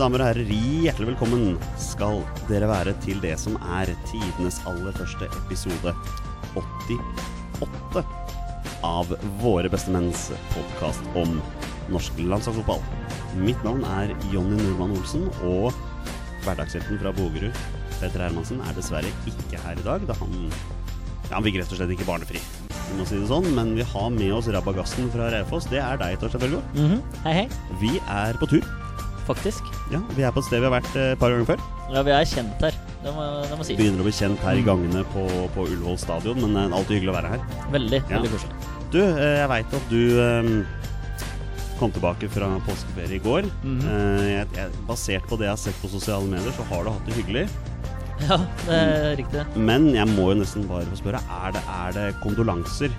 damer og herrer, hjertelig velkommen skal dere være til det som er tidenes aller første episode 88 av Våre bestemenns podkast om norsk landslagsfotball. Mitt navn er Jonny Normann Olsen, og hverdagshelten fra Bogerud, Petter Hermansen, er dessverre ikke her i dag, da han ja, Han fikk rett og slett ikke barnefri, vi må si det sånn. Men vi har med oss Rabagassen fra Raufoss. Det er deg, Torstein Børgo. -hmm. Hei, hei. Vi er på tur. Faktisk. Ja, Vi er på et sted vi har vært eh, et par ganger før. Ja, vi er kjent her. Det må, det må sies. Begynner å bli kjent her i gangene på, på Ullevål stadion, men det er alltid hyggelig å være her. Veldig, Ja. veldig koselig. Du, eh, jeg veit at du eh, kom tilbake fra påskeferie i går. Mhm. Eh, jeg, jeg, basert på det jeg har sett på sosiale medier, så har du hatt det hyggelig. Ja, det er riktig. Men jeg må jo nesten bare få spørre, er det, er det kondolanser?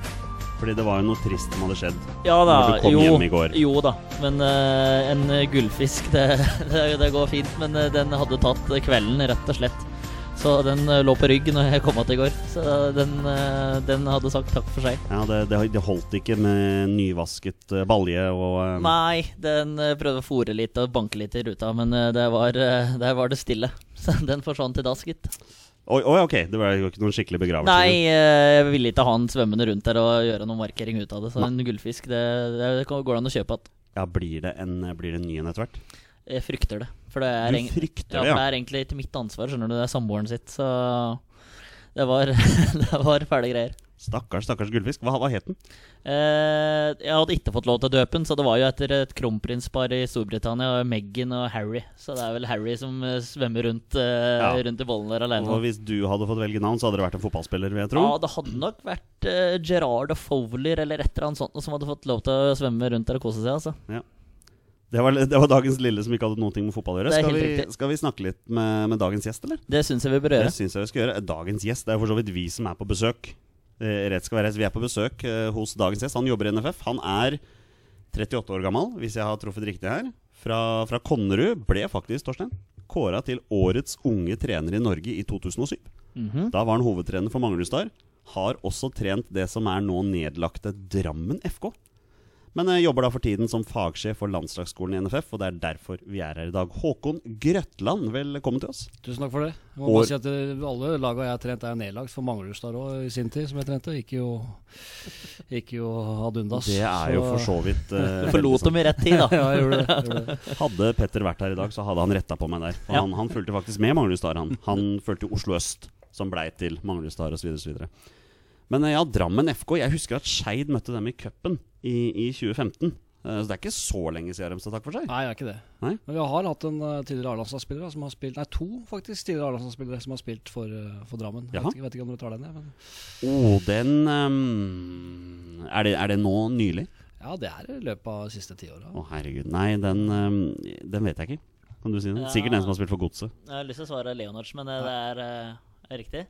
Fordi det var jo noe trist som hadde skjedd. Ja da, Når du kom jo, hjem i går. jo da. Men uh, en gullfisk, det, det, det går fint. Men uh, den hadde tatt kvelden, rett og slett. Så den eh, lå på rygg når jeg kom att i går. Så den, eh, den hadde sagt takk for seg. Ja, det, det, det holdt ikke med nyvasket eh, balje og eh, Nei, den eh, prøvde å fòre litt og banke litt i ruta, men der var, eh, der var det stille. Så den forsvant i dass, gitt. Oi, oi, ok, det var jo ikke noen skikkelig begravelse? Nei, eh, jeg ville ikke ha han svømmende rundt der og gjøre noen markering ut av det. Så en gullfisk, det, det går an å kjøpe igjen. Ja, blir det en, blir det en ny en etter hvert? Jeg frykter det. For det er, Du frykter ja, det, ja. det er egentlig ikke mitt ansvar, skjønner du. Det er samboeren sitt, så det var, det var fæle greier. Stakkars, stakkars gullfisk. Hva, hva het den? Eh, jeg hadde ikke fått lov til å døpe den, så det var jo etter et kronprinspar i Storbritannia, Meghan og Harry. Så det er vel Harry som eh, svømmer rundt, eh, Ja. rundt i bollen der alene. Og hvis du hadde fått velge navn, så hadde det vært en fotballspiller, vil jeg tro. Ja, det hadde nok vært eh, Gerard og Fowler eller et eller annet sånt som hadde fått lov til å svømme rundt der og kose seg. altså Det, var, det var dagens lille som ikke hadde noe med fotball å gjøre. Skal vi, skal vi snakke litt med, med dagens gjest, eller? Det syns jeg vi bør gjøre. Det synes jeg vi skal gjøre. Dagens gjest det er for så vidt vi som er på besøk. Eh, rett skal være rett. Vi er på besøk eh, hos dagens gjest. Han jobber i NFF. Han er 38 år gammel, hvis jeg har truffet riktig her. Fra, fra Konnerud. Ble faktisk, Torstein, kåra til årets unge trener i Norge i 2007. Mhm. Da var han hovedtrener for Manglerudstad. Har også trent det som er nå nedlagte Drammen FK. Men jeg jobber da for tiden som fagsjef for landslagsskolen i NFF, og det er derfor vi er her i dag. Håkon Grøtland, velkommen til oss. Tusen takk for det. Jeg må År- bare si at eh, Alle laga jeg har trent, er nedlagt for Manglerudstad òg i sin tid, som jeg trente. Gikk jo, ikke jo ad undas. Det er jo for så vidt uh, Forlot dem i rett tid, da. ja, jeg gjorde det. jeg Gjorde det. Hadde Petter vært her i dag, så hadde han retta på meg der. Ja. han, han fulgte faktisk med Manglerudstad. Han, han fulgte Oslo øst, som blei til Manglerudstad osv. Men eh, ja, Drammen FK. Jeg husker at Skeid møtte dem i cupen i, i 2015. Eh, Så det er ikke så lenge siden de sa takk for seg. Nei, det er ikke det. Nei? Men vi har hatt en eh, tidligere A-landslagsspiller som har spilt Nei, to faktisk tidligere A-landslagsspillere som har spilt for, for Drammen. Jeg vet, ikke, vet ikke om du tar den, jeg, men Oh, den um, er, det, er det nå nylig? ja, det er i løpet av de siste ti Å, Å, herregud. Nei, den, um, den vet jeg ikke. Kan du si det? Ja. Sikkert den som har spilt for Godset. Jeg har lyst til å svare Leonards, men det, det er, uh, er riktig?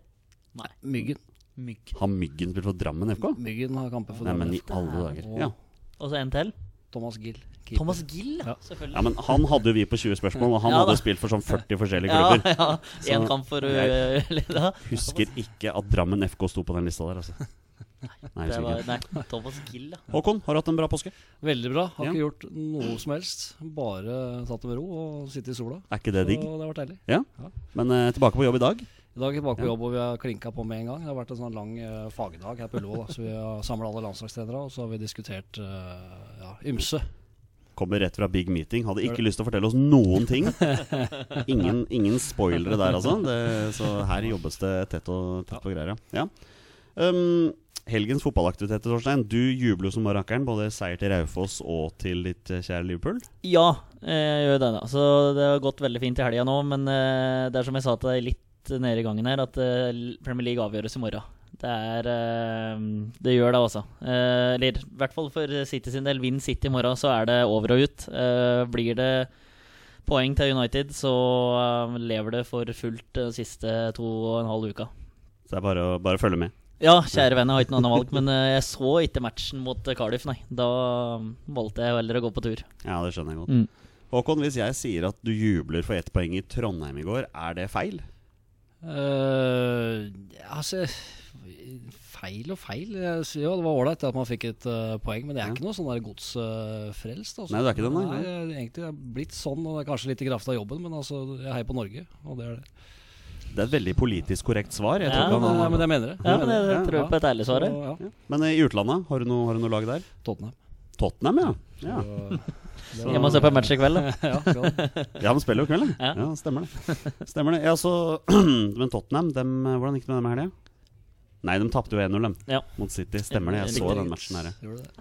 Nei. Myggen. Mygg. Har Myggen spilt for Drammen FK? Myggen har kamper for Nei, men Drammen. i alle dager. Ja. Og så en til. Thomas Gill. keeper. Thomas Gill, ja. Ja. Selvfølgelig. ja, men han hadde jo vi på 20 spørsmål, og han Ja, hadde spilt for sånn 40 forskjellige ja, klubber. ja. Så Én kamp for jeg- uh, Husker ikke at Drammen FK sto på den lista der, altså. Nei, Det husker var, ikke. nei, Thomas Gill, ja. Håkon, har du hatt en bra påske? Veldig bra. Har Ja. ikke gjort noe som helst. Bare tatt det med ro og sitte i sola. Er ikke det digg? Og det har vært deilig. Men eh, tilbake på jobb i dag. I dag er vi tilbake på jobb og vi har klinka på med en gang. Det har vært en sånn lang uh, fagdag her på Ullevål. Så vi har samla alle landslagstrenere, og så har vi diskutert uh, ja, ymse. Kommer rett fra big meeting. Hadde ikke lyst til å fortelle oss noen ting. Ingen, ingen spoilere der, altså. Det, så her jobbes det tett, og, tett på greier, ja. ja. Um, helgens fotballaktiviteter, Torstein. Du jubler jo som bare rakkeren. Både seier til Raufoss og til ditt eh, kjære Liverpool. Ja, jeg gjør det. da Så Det har gått veldig fint i helga nå, men det er som jeg sa til deg litt nede i gangen her, at eh, Premier League avgjøres i morgen. Det er eh, Det gjør det, altså. Eller i hvert fall for City sin del. Vinn City i morgen, så er det over og ut. Blir det poeng til United, så lever det for fullt de siste to og en halv uka. Så det er bare å bare følge med. Ja, kjære venn, jeg har ikke noe annet valg, men jeg så ikke matchen mot Cardiff, nei. Da valgte jeg heller å gå på tur. Ja, det skjønner jeg godt. Mm. Håkon, hvis jeg sier at du jubler for ett poeng i Trondheim i går, er det feil? Eh, altså Feil og feil. Jeg sier jo det var ålreit at man fikk et uh, poeng, men jeg er ikke noe sånn der godsfrelst. altså. Nei, du er ikke det, nei, nei. jeg er egentlig er blitt sånn, og det er kanskje litt i kraft av jobben, men altså, jeg heier på Norge, og det er det. Det er et veldig politisk korrekt svar. Jeg Ja, han eh, men jeg mener det. Ja, men jeg, det. jeg tror på et ærlig svar. Ja. Men eh, i utlandet, har du noe, har du noe lag der? Tottenham. Tottenham, ja. ja. Så- Jeg må se på match i kveld, da. ja. Ja, de spiller jo i kveld, ja. Ja. Stemmer det. Stemmer det. Ja, så, men Tottenham, dem, eh, hvordan gikk det med dem i helga? Nei, de tapte jo 1-0 dem Ja. mot City. Stemmer det. Jeg så den matchen her.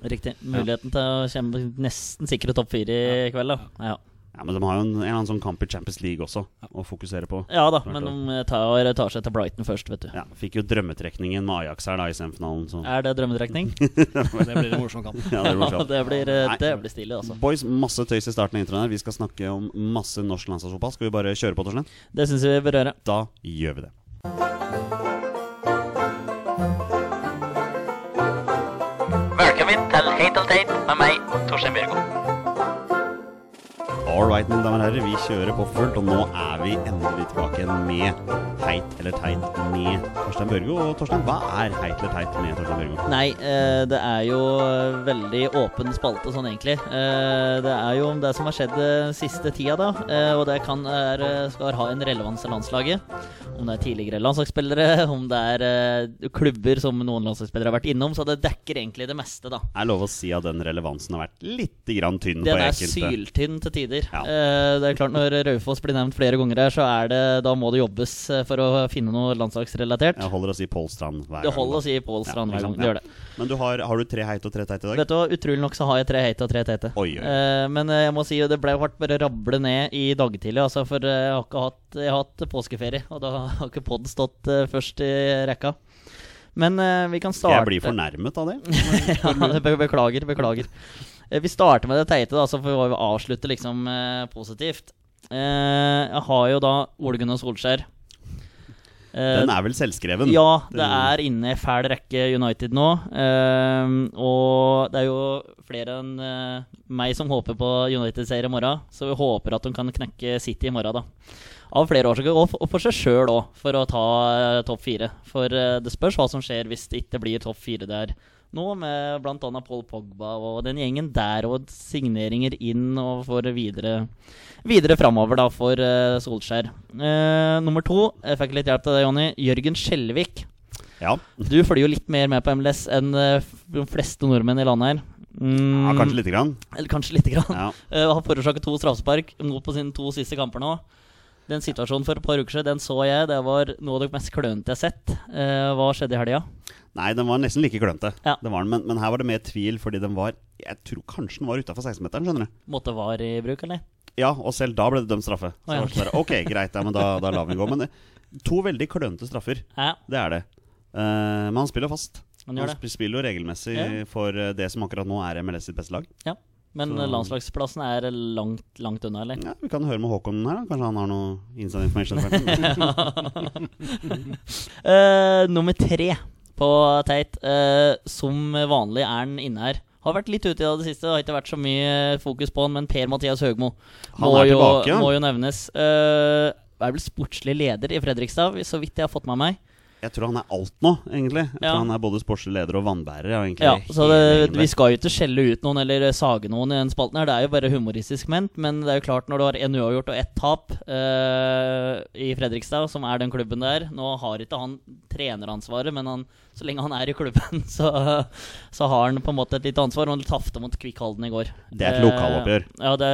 Riktig. Muligheten til å kjempe nesten sikre topp fire i kveld, da. Ja, Ja, Men de har jo en, en eller annen sånn kamp i Champions League også å fokusere på. ja da, men de tar, tar seg til Brighton først, vet du. Ja, Fikk jo drømmetrekningen med Ajax her da i semifinalen. Så. Er det drømmetrekning? Det blir en morsom kamp. Ja, det blir morsomt. det, blir, eh, det blir stilig, altså. Boys, masse tøys i starten av introen her. Vi skal snakke om masse norsk landslagsfotball. Skal vi bare kjøre på, Torstein? Det syns vi bør gjøre. Da gjør vi det. Velkommen til Heit og teit med meg, Torstein Bjørgo. All right, mine damer og herrer, vi kjører på fullt, og nå er vi endelig tilbake igjen med Heit eller teit med Torstein Børgo. Og Torstein, hva er Heit eller teit med Torstein Børgo? Nei, eh, det er jo eh, veldig åpen spalte sånn egentlig. Eh, det er jo det som har skjedd den siste tida, da. Eh, og det kan er, skal ha en relevans til landslaget. Om det er tidligere landslagsspillere, om det er uh, klubber som noen landslagsspillere har vært innom. Så det dekker egentlig det meste, da. Er lov å si at den relevansen har vært litt grann tynn Den på er enkelte? syltynn til tider. Ja. Uh, det er klart Når Raufoss blir nevnt flere ganger her, så er det, da må det jobbes eh, for å finne noe landslagsrelatert. Jeg holder å si Pålstrand hver Det gang. holder å si Pål Strand Ja, hver gang. Det gjør det. Men du har, har du tre heite og tre teite i dag? Vet du hva, Utrolig nok så har jeg tre heite og tre teite. Oi, oi. Uh, men jeg må si det ble hardt bare rable ned i dag tidlig, altså, for jeg har ikke hatt, jeg har hatt påskeferie. Og da har ikke pod stått eh, først i rekka. Men eh, vi kan starte jeg bli fornærmet av det? ja, beklager, beklager. Eh, Vi starter med det teite, da, så får vi avslutte liksom positivt. Jeg har jo da Ole Gunnar Solskjær. Den er vel selvskreven? ja, det er inne i fæl rekke United nå. Og det er jo flere enn meg som håper på United-seier i morgen. Så vi håper at de kan knekke City i morgen, da. Av flere årsaker, og for, seg sjøl òg, for å ta eh, topp fire. For eh, det spørs hva som skjer hvis det ikke blir topp fire der nå, med bl.a. Paul Pogba og den gjengen der, og signeringer inn og for videre Videre framover, da, for uh, Solskjær. Uh, nummer to, jeg fikk litt hjelp til deg, Jonny. Jørgen Skjelvik. Ja. Du følger jo litt mer med på MLS enn uh, de fleste nordmenn i landet her. Mm, ja, kanskje lite grann. Eller kanskje lite grann. Ja. Har forårsaket to straffespark nå på sine to siste kamper nå. Den situasjonen for et par uker siden den så jeg. Det var noe av det mest klønete jeg har sett. Eh, hva skjedde i helga? Nei, den var nesten like klønete. Ja. Det var men, men her var det mer tvil, fordi den var Jeg tror kanskje den var utafor 16-meteren, skjønner du. Måtte var i bruk, eller? Ja, og selv da ble det dømt straffe. Så oh, ja, det ok, greit, ja, men da, da lar vi gå. Men eh, to veldig klønete straffer, Ja, det er det. Uh, men han spiller fast. han det. spiller jo regelmessig for eh, det som akkurat nå er MLS sitt beste lag. Ja. Men Så- eh, landslagsplassen er langt, langt unna, eller? Ja, Vi kan høre med Håkon her, da. Kanskje han har noe inside information. uh, nummer tre på Tate. Uh, som vanlig er han inne her. Har vært litt ute i det siste, det har ikke vært så mye fokus på han, men Per-Mathias Høgmo Han må, jo, tilbake, ja. må jo nevnes. Uh, er vel sportslig leder i Fredrikstad, så vidt jeg har fått med meg. Jeg tror han er alt nå, egentlig. Jeg Ja. tror Han er både sportslig leder og vannbærer. Ja, egentlig Ja, så det, Vi skal jo ikke skjelle ut noen eller sage noen i den spalten. her Det er jo bare humoristisk ment. Men det er jo klart når du har én uavgjort og ett tap eh, i Fredrikstad, som er den klubben der Nå har ikke han treneransvaret, men han, så lenge han er i klubben, så, så har han på en måte et lite ansvar. Og han tapte mot Kvikkhalden i går. Det er et Eh, lokaloppgjør. Ja, det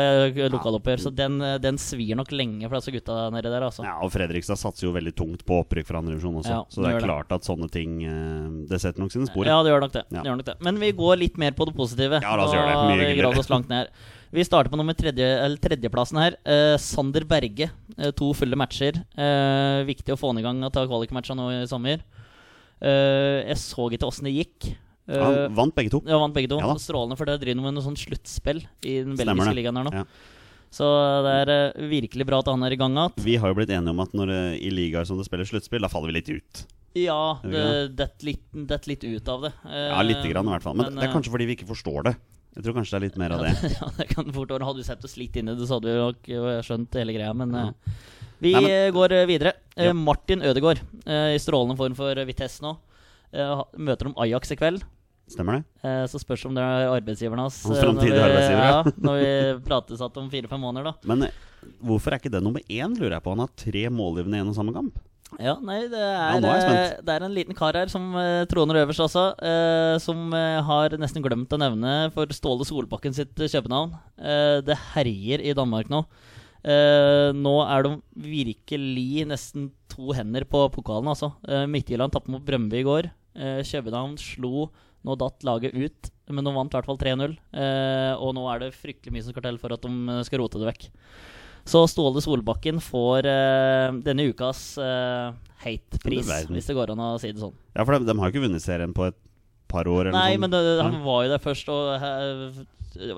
er lokaloppgjør. Så den, den svir nok lenge for disse gutta nedi der, altså. Ja, og Fredrikstad satser jo veldig tungt på opprykk fra andre divisjon også. Ja, så det er er det. klart at sånne ting eh, Det setter nok sine spor. Ja, det gjør nok det. Ja. det gjør nok det. Men vi går litt mer på det positive. Ja, la oss gjøre det. Mye hyggeligere. ned. Vi starter på nummer tredje, eller tredjeplassen her. Eh, Sander Berge. Eh, to fulle matcher. Eh, viktig å få han i gang og ta kvalikmatcha nå i sommer. Eh, jeg så ikke åssen det gikk. Eh, Han vant begge to. ja, vant begge to. Ja. Strålende, for det driver med noe sånn sluttspill i den belgiske ligaen her nå. Ja. Så det er eh, virkelig bra at han er i gang igjen. Vi har jo blitt enige om at når i ligaer som det spiller sluttspill, da faller vi litt ut. Ja, det detter litt, det litt ut av det. Eh, Ja, lite grann i hvert fall. Men, det er eh, kanskje fordi vi ikke forstår det. Jeg tror kanskje det er litt mer av det. ja, det kan fort. Hadde vi sett oss litt inn i det, så hadde vi nok eh, skjønt hele greia. Men Ja. Vi Nei, men- eh, går eh, videre. Eh, Ja. Martin Ødegaard, i strålende form for Vitesse nå. Møter om Ajax i kveld. Stemmer det? Eh, så spørs om det er arbeidsgiveren hans. Hans vi- arbeidsgiver, ja. Når vi prates at om fire-fem måneder, da. Men hvorfor er ikke det nummer én, lurer jeg på? Han har tre målgivende i en og samme kamp. Ja, nei, det er, ja, det er en liten kar her som troner øverst også, eh, som har nesten glemt å nevne for Ståle Solbakken sitt kjøpenavn. Eh, det herjer i Danmark nå. Eh, nå er de virkelig nesten to hender på pokalen, altså. Eh, Midtjylland tapte mot Brøndby i går. Eh, København slo Nå datt laget ut, men de vant i hvert fall 3-0. Eh, og nå er det fryktelig mye som skal til for at de eh, skal rote det vekk. Så Ståle Solbakken får eh, denne ukas hate-pris, hvis det går an å si det sånn. Ja, for de, de har ikke vunnet serien på et par år. Eller Nei, sånn. men det, han var jo der først og eh,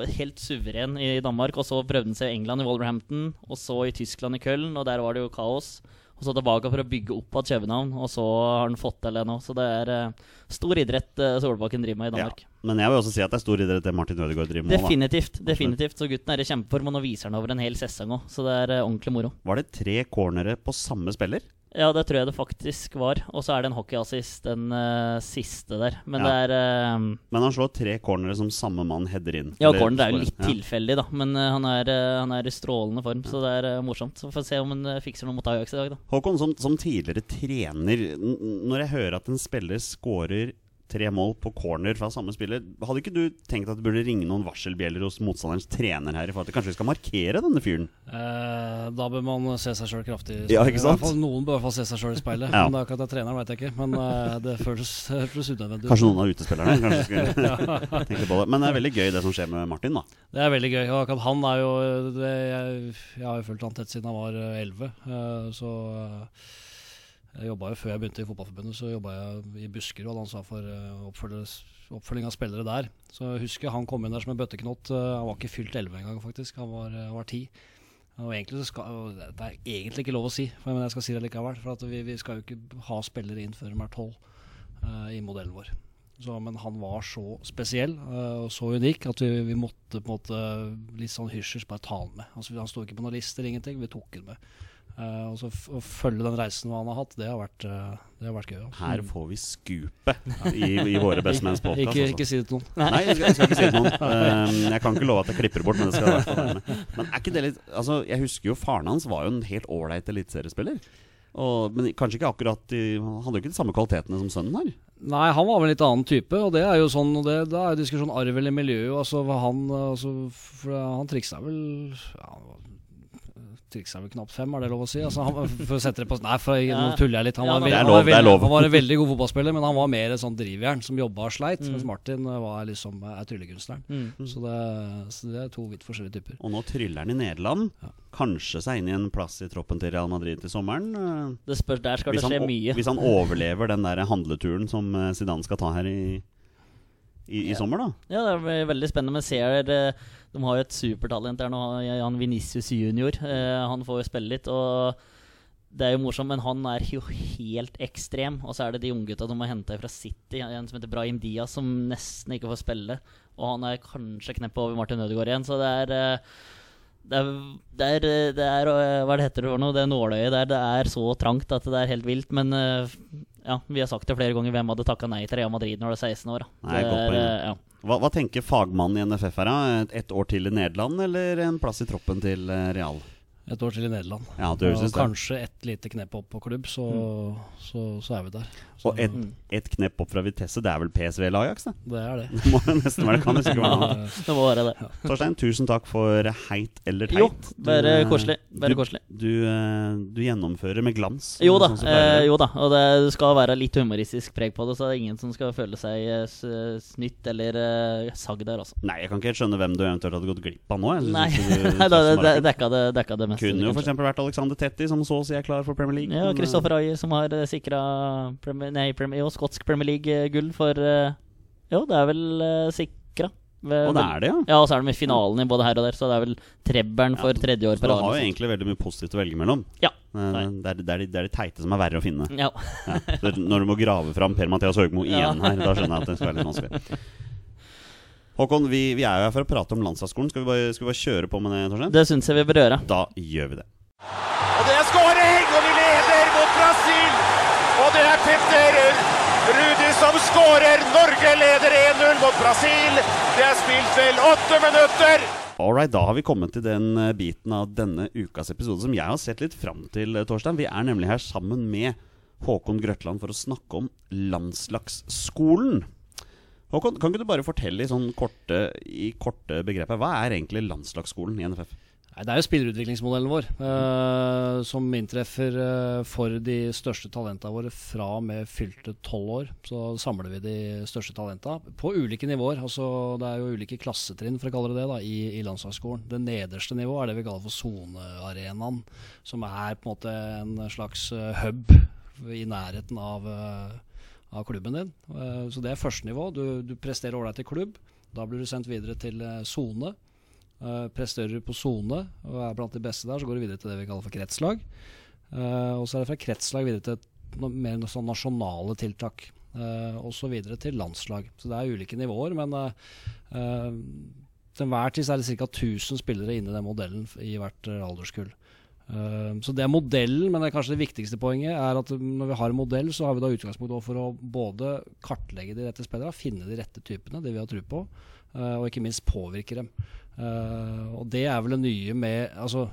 var helt suveren i Danmark. Og så prøvde han seg i England, i Wolverhampton, og så i Tyskland, i Köln, og der var det jo kaos. Og så tilbake for å bygge opp igjen København, og så har han fått til det nå. Så det er uh, stor idrett uh, Solbakken driver med i Danmark. Men jeg vil også si at det er stor idrett det Martin Ødegaard driver med. Definitivt. da. Definitivt. definitivt Så gutten er i kjempeform, og nå viser han over en hel sesong òg. Så det er uh, ordentlig moro. Var det tre cornere på samme spiller? Ja, det tror jeg det faktisk var. Og så er det en hockeyassist, den uh, siste der. Men Ja. det er uh, Men han slår tre cornere som samme mann header inn. Ja, corner er jo litt Ja. tilfeldig, da. Men uh, han, er, han er i strålende form, så det er morsomt. Så får vi se om han fikser noe mot Ajax i dag, da. Håkon, som, som tidligere trener, når jeg hører at en spiller scorer tre mål på corner fra samme spiller, hadde ikke du tenkt at det burde ringe noen varselbjeller hos motstanderens trener her? i forhold til Kanskje vi skal markere denne fyren? Eh, da bør man se seg sjøl kraftig. Ja, ikke sant? Fall, noen bør i hvert fall se seg sjøl i speilet. Ja. Men det er akkurat det treneren veit jeg ikke. Men eh, det føles, føles unødvendig. Kanskje noen av utespillerne kanskje skulle tenke på det. Men det er veldig gøy det som skjer med Martin, da. Det er veldig gøy. og akkurat han er jo det, jeg, jeg har jo fulgt han tett siden han var elleve. 11. eh, så eh, jeg jo Før jeg begynte i Fotballforbundet, så jobba jeg i Buskerud og ansvar for eh, oppfølging av spillere der. Så jeg husker han kom inn der som en bøtteknott. eh, han var ikke fylt 11 engang, faktisk. Han var, eh, han var 10. Og egentlig skal, det er egentlig ikke lov å si, men jeg skal si det likevel. For vi, vi skal jo ikke ha spillere inn før de er 12 uh, i modellen vår. Så, men han var så spesiell uh, og så unik at vi, vi måtte på en måte litt sånn hysjers bare ta han med. Altså, han sto ikke på noen lister, ingenting. Vi tok han med. Eh, og så f å følge den reisen han har hatt, det har vært, eh, det har vært gøy. altså. Her får vi skupet i, i våre Bestemenns podcast. ikke, altså. ikke si det til noen. Nei, jeg skal, jeg skal ikke si det til noen. Um, jeg kan ikke love at jeg klipper det bort, men det skal i hvert fall være med. Men er ikke det litt Altså, jeg husker jo faren hans var jo en helt ålreit eliteseriespiller. Og- Men kanskje ikke akkurat i, Han hadde jo ikke de samme kvalitetene som sønnen har. Nei, han var vel en litt annen type, og det er jo sånn og det, Da er jo diskusjon arv eller miljø. Altså, han, altså, for han triksa vel ja, Triksa vel knapt fem, er det lov å si? Altså, han, for å sette det på Nei, for Ja. nå tuller jeg litt. Han Ja, var, det er lov, han var det er lov. Han var en veldig god fotballspiller, men han var mer et sånt drivjern som jobba og sleit. Mm. Mens Martin eh, var liksom er tryllekunstneren. Mm. Så, det, så det er to vidt forskjellige typer. Og nå tryller han i Nederland. Ja. Kanskje seg inn i en plass i troppen til Real Madrid til sommeren. Uh, Det spørs, Der skal det Hvis det skje mye. hvis han overlever den der handleturen som eh, Zidane skal ta her i, i, i Ja. sommer, da. Ja, det er veldig spennende. Men ser eh, De har jo et supertalent der nå, han Venicius junior. Eh, han får jo spille litt. Og det er jo morsomt, men han er jo helt ekstrem. Og så er det de unggutta de har henta fra City, en som heter Brahim Diaz, som nesten ikke får spille. Og han er kanskje kneppet over Martin Ødegaard igjen, så det er eh, det er, det er, det er Hva er det heter det for noe? Det nåløyet der. Det er så trangt at det er helt vilt. Men ja, vi har sagt det flere ganger. Hvem hadde takka nei til Real Madrid når du er 16 år? Nei, er, eh, ja. Hva, hva tenker fagmannen i NFF her, da? Et, et år til i Nederland, eller en plass i troppen til eh, Real? Et år til i Nederland. Ja, det høres og kanskje et lite knep opp på klubb, så, så, så er vi der. Så, Og et, Mm. et knepp opp fra Vitesse, det er vel PSV eller Ajax, det? Det er det. Det må nesten være det. Kan nesten ikke være noe. Det må være det. Torstein, tusen takk for heit eller teit. Jo, bare Du, eh, koselig. Bare du, koselig. Du, eh, du gjennomfører med glans. Jo da, sånn eh, jo da. Og det skal være litt humoristisk preg på det, så det er ingen som skal føle seg eh, snytt eller uh, sagd der, altså. Nei, jeg kan ikke helt skjønne hvem du eventuelt hadde gått glipp av nå. Jeg Nei, det, det, det, dekka det meste. Kunne jo f.eks. vært Alexander Tetti, som så å si er klar for Premier League. Ja, men, eh, Kristoffer Ayer som har sikra Premier, jo, skotsk Premier League-gull for eh, Jo, det er vel sikra. sikra. Og det er det, ja. Ja, og så er det med finalen i både her og der, så det er vel trebberen for tredje år Så på du har jo egentlig veldig mye positivt å velge mellom. Ja. Eh, Det er, det, er de, det er de teite som er verre å finne. Ja. Ja. Når du må grave fram Per-Mathias Høgmo Ja. igjen her, da skjønner jeg at det skal være litt vanskelig. Håkon, vi, vi er jo her for å prate om landslagsskolen. Skal vi bare, skal vi bare kjøre på med det? Torstein? Det syns jeg vi bør gjøre. Da gjør vi det. Og det er skåring, og vi leder mot Brasil! Og det er Petter Rudi som skårer! Norge leder 1-0 mot Brasil. Det er spilt vel åtte minutter! Alright, da har vi kommet til den eh, biten av denne ukas episode som jeg har sett litt fram til, eh, Torstein. Vi er nemlig her sammen med Håkon Grøtland for å snakke om landslagsskolen. Håkon, kan ikke du bare fortelle i, sånn korte, i korte begreper, hva er egentlig landslagsskolen i NFF? Det er jo spillerutviklingsmodellen vår, eh, som inntreffer eh, for de største talentene våre fra og med fylte tolv år. Så samler vi de største talentene på ulike nivåer. altså Det er jo ulike klassetrinn for å kalle det det da, i, i landslagsskolen. Det nederste nivået er det vi kaller for sonearenaen, som er på en måte en slags eh, hub i nærheten av, eh, av klubben din. Eh, så det er første nivå. Du, du presterer ålreit i klubb. Da blir du sendt videre til eh, sone. Uh, presterer du på sone og er blant de beste der, så går du videre til det vi kaller for kretslag. Og så er det fra kretslag videre til mer sånn nasjonale tiltak. Og så videre til landslag. Så det er ulike nivåer, men til enhver tid er det ca. 1000 spillere inne i den modellen i hvert alderskull. Så det er modellen, men det er kanskje det viktigste poenget er at når vi har en modell, så har vi da utgangspunkt for å både kartlegge de rette spillerne, finne de rette typene, det vi har tro på, og ikke minst påvirke dem. Uh, og det er vel det nye med altså,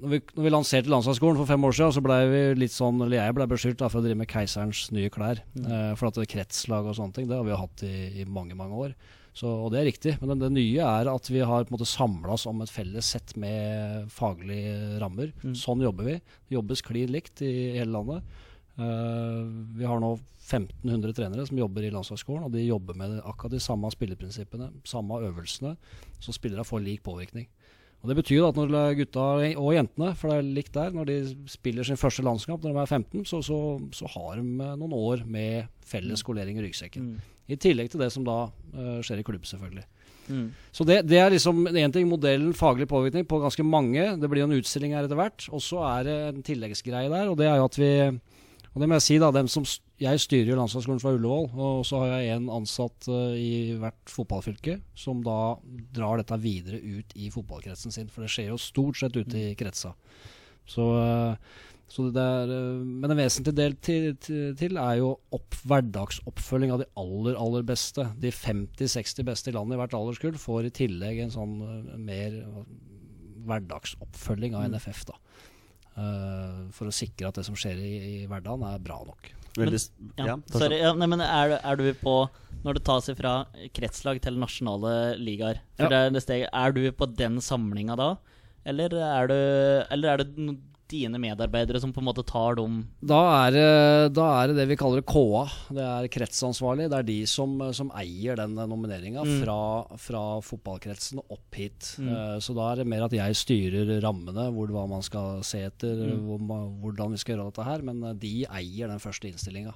når, vi, når vi lanserte landslagsskolen for fem år siden, så ble vi litt sånn, eller jeg ble beskyldt for å drive med keiserens nye klær. Mm. Uh, for at det er kretslag og sånne ting, det har vi jo hatt i, i mange mange år. Så, og det er riktig. Men det, det, nye er at vi har på en måte samla oss om et felles sett med faglige rammer. Mm. Sånn jobber vi. Det jobbes klin likt i, hele landet. Uh, vi har nå 1500 trenere som jobber i landslagsskolen, og de jobber med akkurat de samme spilleprinsippene, samme øvelsene, så spillerne får lik påvirkning. Og Det betyr at når gutta og jentene, for det er likt der, når de spiller sin første landskamp når de er 15, så, så, så har de noen år med felles skolering i ryggsekken. Mm. I tillegg til det som da uh, skjer i klubb, selvfølgelig. Mm. Så det, det, er liksom en ting, modellen faglig påvirkning på ganske mange. Det blir en utstilling her etter hvert. Og så er det en tilleggsgreie der, og det er jo at vi og det må jeg si da, dem som Jeg styrer jo landslagsskolen fra Ullevål, og så har jeg en ansatt uh, i hvert fotballfylke som da drar dette videre ut i fotballkretsen sin. For det skjer jo stort sett ute i kretsa. Så, uh, er, uh, men en vesentlig del til, til, til er jo opp, hverdagsoppfølging av de aller, aller beste. De 50-60 beste i landet i hvert alderskull får i tillegg en sånn mer hverdagsoppfølging av NFF. da. Uh, for å sikre at det som skjer i, i hverdagen, er bra nok. Men, ja, sorry, ja, nei, men er, er, du på Når det tas fra kretslag til nasjonale ligaer, ja. er du på den samlinga da? Eller er, du, eller er det dine medarbeidere som på en måte tar dem Da er, da er det det vi kaller KA. Det er kretsansvarlig. Det er de som, som eier den nomineringa mm. fra, fra, fotballkretsen opp hit. Mm. Uh, så da er det mer at jeg styrer rammene, hvor, hva man skal se etter, mm. hvor, hvordan vi skal gjøre dette her. Men eh, de eier den første innstillinga.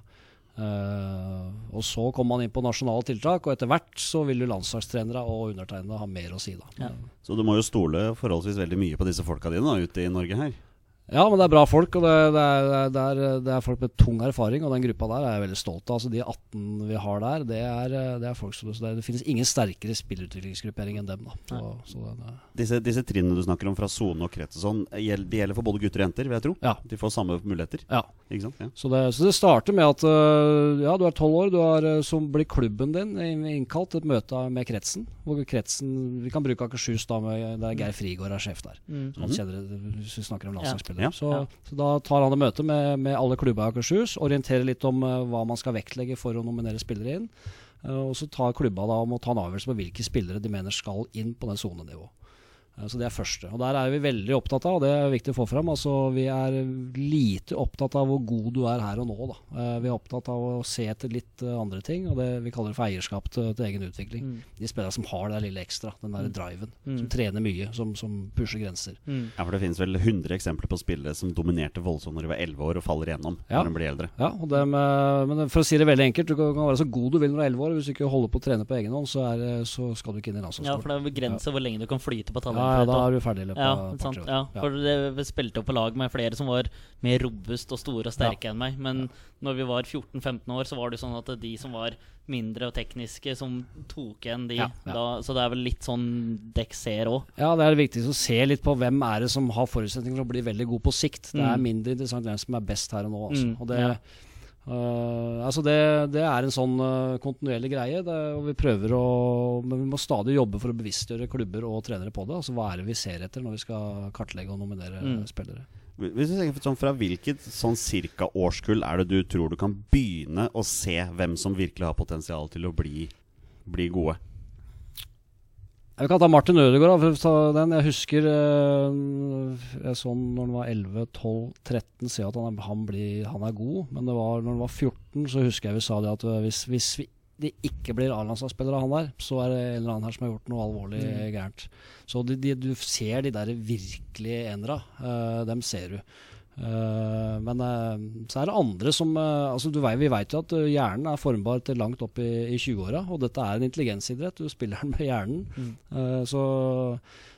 Uh, og så kommer man inn på nasjonale tiltak, og etter hvert så vil jo landslagstrenere og undertegnede ha mer å si. da ja. Så du må jo stole forholdsvis veldig mye på disse folka dine da, ute i Norge her? Ja, men det er bra folk, og det, det, er, det, er, det, er, folk med tung erfaring. Og den gruppa der er jeg veldig stolt av. Altså De 18 vi har der, det er, er folk som det, finnes ingen sterkere spillutviklingsgruppering enn dem. da så, så disse, disse, trinnene du snakker om fra sone og krets og sånn, de gjelder for både gutter og jenter, vil jeg tro? Ja. De får samme muligheter? Ja. Ikke sant? Ja. Så, så, det, starter med at øh, ja, du er tolv år, du har, som så blir klubben din innkalt til et møte med kretsen. Hvor kretsen Vi kan bruke Akershus, da, med, der Geir Frigård er sjef der. Mm. Han mhm. kjenner det hvis vi snakker om landslagsspill. Ja. Så, ja. så, da tar han et møte med, med alle klubber i Akershus, orienterer litt om uh, hva man skal vektlegge for å nominere spillere inn. Uh, og så tar klubba da om å ta en avgjørelse på hvilke spillere de mener skal inn på den sonenivået. Eh, så Det er første. Og Der er vi veldig opptatt av, og det er viktig å få fram. Altså, vi er lite opptatt av hvor god du er her og nå. Da. Eh, vi er opptatt av å se etter litt eh, andre ting, og det vi kaller det for eierskap til, til egen utvikling. Mm. De spillerne som har det lille ekstra, den der mm. driven. Mm. Som trener mye, som, som pusher grenser. Mm. Ja, for Det finnes vel 100 eksempler på spillere som dominerte voldsomt når de var 11 år og faller igjennom ja. når de blir eldre. Ja, med, men for å si det veldig enkelt, du kan være så god du vil når du er 11 år. Hvis du ikke holder på å trene på egen hånd, så, er, så skal du ikke inn i landslagsskolen. Ja, for det er begrenset ja. hvor lenge du kan flyte på talent ja, da er du ferdig i løpet ja, av sant, ja, for vi spilte jo på lag med flere som var mer robust og store og sterke enn meg. Men når vi var 14-15 år, så var det sånn at de som var mindre og tekniske, som tok igjen de. Da, så det er vel litt sånn dekk ser òg. Ja, det er viktig å se litt på hvem er det som har forutsetninger for å bli veldig god på sikt. Det er mm. mindre interessant hvem som er best her og nå. Altså. Mm, og det Eh, altså det, det er en sånn uh, kontinuerlig greie. Det, og vi prøver å Men vi må stadig jobbe for å bevisstgjøre klubber og trenere på det. Altså Hva er det vi ser etter når vi skal kartlegge og nominere Mm. spillere? Hvis du tenker sånn Fra hvilket sånn cirka årskull er det du tror du kan begynne å se hvem som virkelig har potensial til å bli, bli gode? Vi kan ta Martin Ødegaard. for å ta den. Jeg husker eh, jeg så han når han var 11-12-13, se at han han, blir, han er god. Men det var, når han var 14, så husker jeg vi sa det at eh, hvis, hvis vi, det ikke blir A-landslagsspiller av han der, så er det en eller annen her som har gjort noe alvorlig gærent. Så de, de, du ser de der virkelige enera. eh, dem ser du. Eh, men eh, så er det andre som eh, altså vet, Vi vet jo at hjernen er formbar til langt opp i, i 20-åra. Og dette er en intelligensidrett. Du spiller den med hjernen. Mm. Så,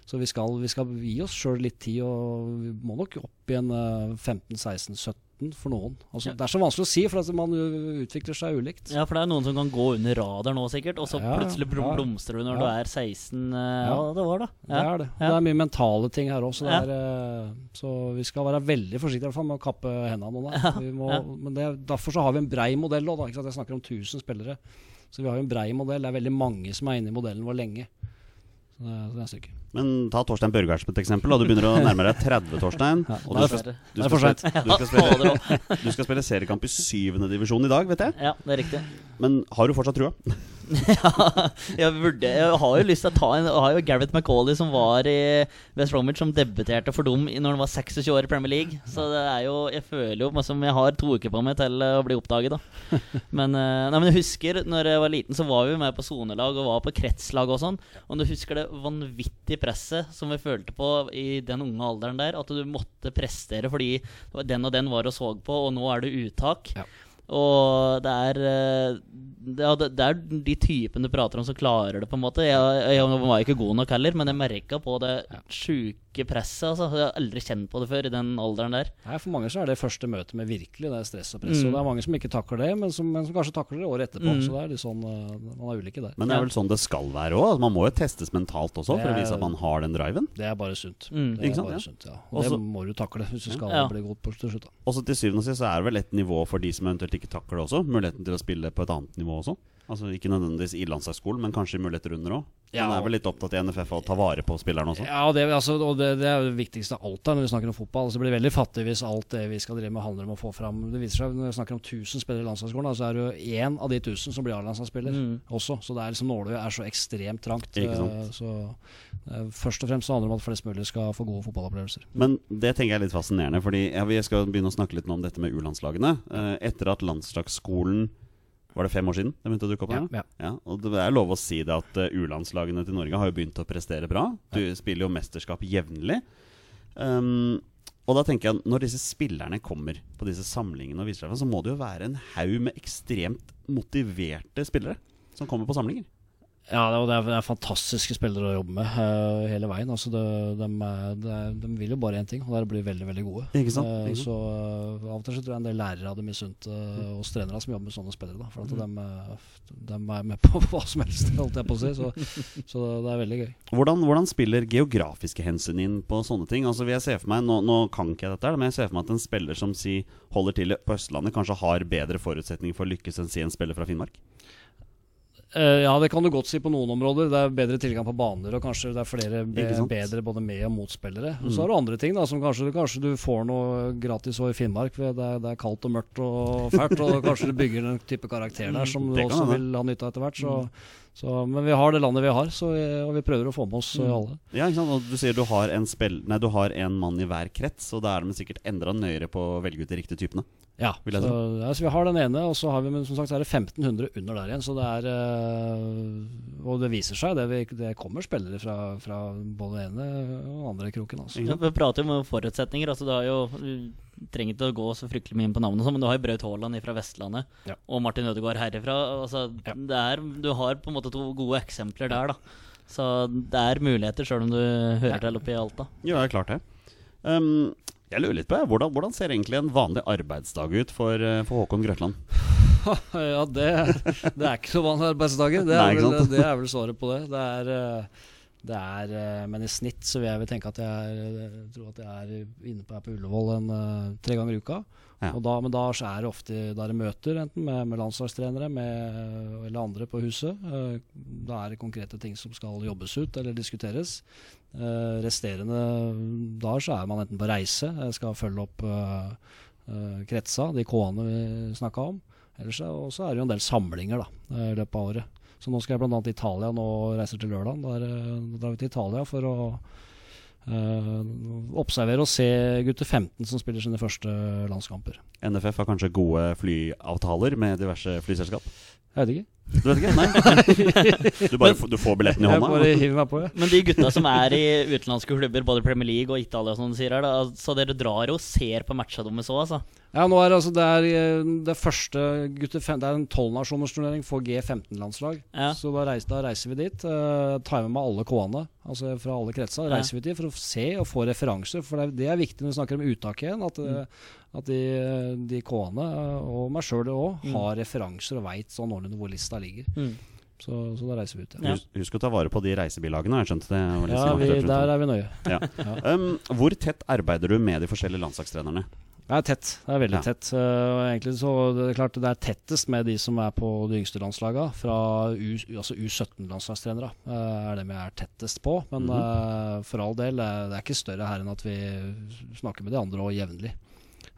så vi, skal, vi, skal, gi oss sjøl litt tid, og vi må nok opp igjen en 15-16-17 enten for noen. Altså, ja. Det er så vanskelig å si, for altså, man øh, utvikler seg ulikt. Ja, for det er noen som kan gå under radar nå, sikkert, og så ja, plutselig blomstrer du når du er 16. Uh, øh, ja. det var det. Det er det. Det er mye mentale ting her òg, uh, øh, så, vi skal være veldig forsiktige i hvert fall med å kappe hendene nå. Må, men det, derfor så har vi en brei modell òg, Jeg snakker om 1000 spillere. Så vi har jo en brei modell. Det er veldig mange som er inne i modellen vår lenge. Så det, så det er styrke. Men ta Torstein Børgert som et eksempel. Da. Du begynner å nærme deg 30, Torstein. Ja, Og du skal, du skal, spille, du, skal spille, du skal spille seriekamp i syvende divisjon i dag, vet jeg. Ja, det er riktig. Men har du fortsatt trua? ja, jeg, burde, jeg har jo lyst til å ta en Jeg har jo Gareth McCauley som var i West Bromwich, som debuterte for dem når han var 26 år i Premier League. Så det er jo Jeg føler jo som jeg har to uker på meg til å bli oppdaget, da. Men, eh, nei, men jeg husker når jeg var liten, så var vi med på sonelag og var på kretslag og sånn. Og du husker det vanvittige presset som vi følte på i den unge alderen der. At du måtte prestere fordi den og den var og så på, og nå er det uttak. Ja. Og det er eh, det, ja, det, det er de typene du prater om som klarer det, på en måte. Jeg, jeg var ikke god nok heller, men jeg merka på det sjuke presset. Altså. Jeg har aldri kjent på det før i den alderen der. Nei, For mange så er det første møte med virkelig det er stress og press. Mm. Og det er mange som ikke takler det, men som, men som kanskje takler det året etterpå. Mm. Så det er litt sånn eh, Man er ulike der. Men det er vel sånn det skal være òg? Man må jo testes mentalt også for å er- vise at man har den driven. Det er bare sunt. Mm. Det er Ikke sant, bare ja. sunt, ja. Og Også- det må du takle hvis du skal Ja. bli god på til slutt. da. Også til syvende og sist så er det vel et nivå for de som eventuelt ikke takler det også. Muligheten til å spille på et annet nivå også. Altså Ikke nødvendigvis i landslagsskolen, men kanskje i muligheter under òg. Ja. Man er vel litt opptatt i NFF av å ta vare på spillerne også. Ja, det, altså, og det, det er det viktigste av alt her når vi snakker om fotball. Altså, det blir veldig fattig hvis alt det vi skal drive med handler om å få fram Det viser seg Når vi snakker om 1000 spillere i landslagsskolen, så er det jo én av de 1000 som blir A-landslagsspiller Mm. også. Så det er liksom nåløyet er så ekstremt trangt. Ikke sant. Eh, Så eh, først og fremst så handler det om at flest mulig skal få gode fotballopplevelser. Men det tenker jeg er litt fascinerende, Fordi ja, vi skal begynne å snakke litt nå om dette med U-landslagene. Eh, etter at landslagsskolen Var det fem år siden det begynte å dukke opp? Ja, ja. Ja, og det er lov å si det at eh, U-landslagene til Norge har jo begynt å prestere bra. Du spiller jo mesterskap jevnlig. Um, og da tenker jeg Når disse spillerne kommer på disse samlingene, og viser seg, så må det jo være en haug med ekstremt motiverte spillere som kommer på samlinger. Ja, er, det er- det er fantastiske spillere å jobbe med uh, hele veien. Altså det, de, de, de vil jo bare én ting, og det er å bli veldig veldig gode. Ikke sant? Eh, Ikke sant? så uh, Av og til så tror jeg en del lærere hadde misunt uh, oss trenere som jobber med sånne spillere. Da, for at de, eh, de er med på hva som helst, holdt jeg på å si. Så, så det er veldig gøy. Hvordan, hvordan spiller geografiske hensyn inn på sånne ting? Altså jeg se for meg, Nå, nå kan ikke jeg dette, men jeg ser for meg at en spiller som si holder til på Østlandet, kanskje har bedre forutsetninger for å lykkes enn si en spiller fra Finnmark? Eh, ja, det kan du godt si på noen områder. Det er bedre tilgang på baner, og kanskje det er flere be bedre både med- og motspillere. Og Mm. så har du andre ting, da, som kanskje, kanskje du får noe gratis òg i Finnmark. Det er, det er kaldt og mørkt og fælt, og kanskje du bygger en type karakter der som du Mm, Det kan også vil ha nytte av etter hvert. Så, så, men vi har det landet vi har, så vi, og vi prøver å få med oss eh, Mm. alle. Ja, ikke sant? Og du sier du har en, spill, nei, du har en mann i hver krets, og da er de sikkert enda nøyere på å velge ut de riktige typene. Ja, Vil jeg så, ja, så vi har den ene, og så har vi men som sagt så er det 1500 under der igjen. Så det er øh, Og det viser seg, det, vi, det kommer spillere fra, fra både ene og den andre kroken. Altså. Ja, vi prater jo om forutsetninger. Altså, det har jo trenger ikke å gå så fryktelig mye inn på navnet, sånn, men du har jo Braut Haaland fra Vestlandet Ja. og Martin Ødegaard herifra. Altså, Ja. det er, du har på en måte to gode eksempler der, da. Så det er muligheter, sjøl om du hører til oppe i Alta. Ja, det er klart det. Um, jeg lurer litt på hvordan, hvordan ser egentlig en vanlig arbeidsdag ut for, eh, for Håkon Grøtland? Ja, det, det er ikke så vanlige arbeidsdager. Det er, vel, det er vel svaret på det. Det er, Det er, eh, men i snitt så vil jeg vel tenke at jeg er, jeg tror at jeg er inne på, er på Ullevål en, eh, tre ganger i uka. Ja. Og da, men da så er det ofte da er det møter, enten med, med landslagstrenere med, eller andre på huset. Eh, Da er det konkrete ting som skal jobbes ut eller diskuteres. Eh, resterende dager så er man enten på reise, jeg skal følge opp eh, eh, kretsa, de K-ene vi snakka om. Ellers og så er det jo en del samlinger da, eh, i løpet av året. Så nå skal jeg bl.a. til Italia nå reiser til lørdag. Da, da drar vi til Italia for å Uh, observere og se gutter 15 som spiller sine første landskamper. NFF har kanskje gode flyavtaler med diverse flyselskap? Jeg vet ikke. Du vet ikke? Nei? Du, bare, får- du får billetten i Jeg bare hiver meg på, ja. Men de gutta som er i utenlandske klubber, både Premier League og Italia, som du sier her, da, så dere drar og ser på matcha deres òg, altså? Ja, nå er det altså det er eh, det første gutter Det er en tolvnasjonersturnering for G15-landslag. Ja. Så da reiser, da reiser vi dit. Uh, tar med meg alle K-ene altså fra alle kretser. Ja. Reiser vi dit for å se og få referanser. For det er, det er viktig når vi snakker om uttak igjen. At, eh, at de, de K-ene, og meg sjøl òg, Mm. har referanser og veit sånn ordentlig hvor lista ligger. Mm. Så, så da reiser vi ut. Ja. Husk, husk å ta vare på de reisebilagene. Jeg skjønte det. ja vi, der er vi nøye. Ja. Ja. Um, hvor tett arbeider du med de forskjellige landslagstrenerne? Det er tett. Det er veldig tett. Uh, egentlig så det er klart det er tettest med de som er på de yngste landslagene. Fra U, altså U17-landslagstrenere uh, er dem jeg er tettest på. Men mm -hmm. uh, for all del, det er ikke større her enn at vi snakker med de andre og jevnlig.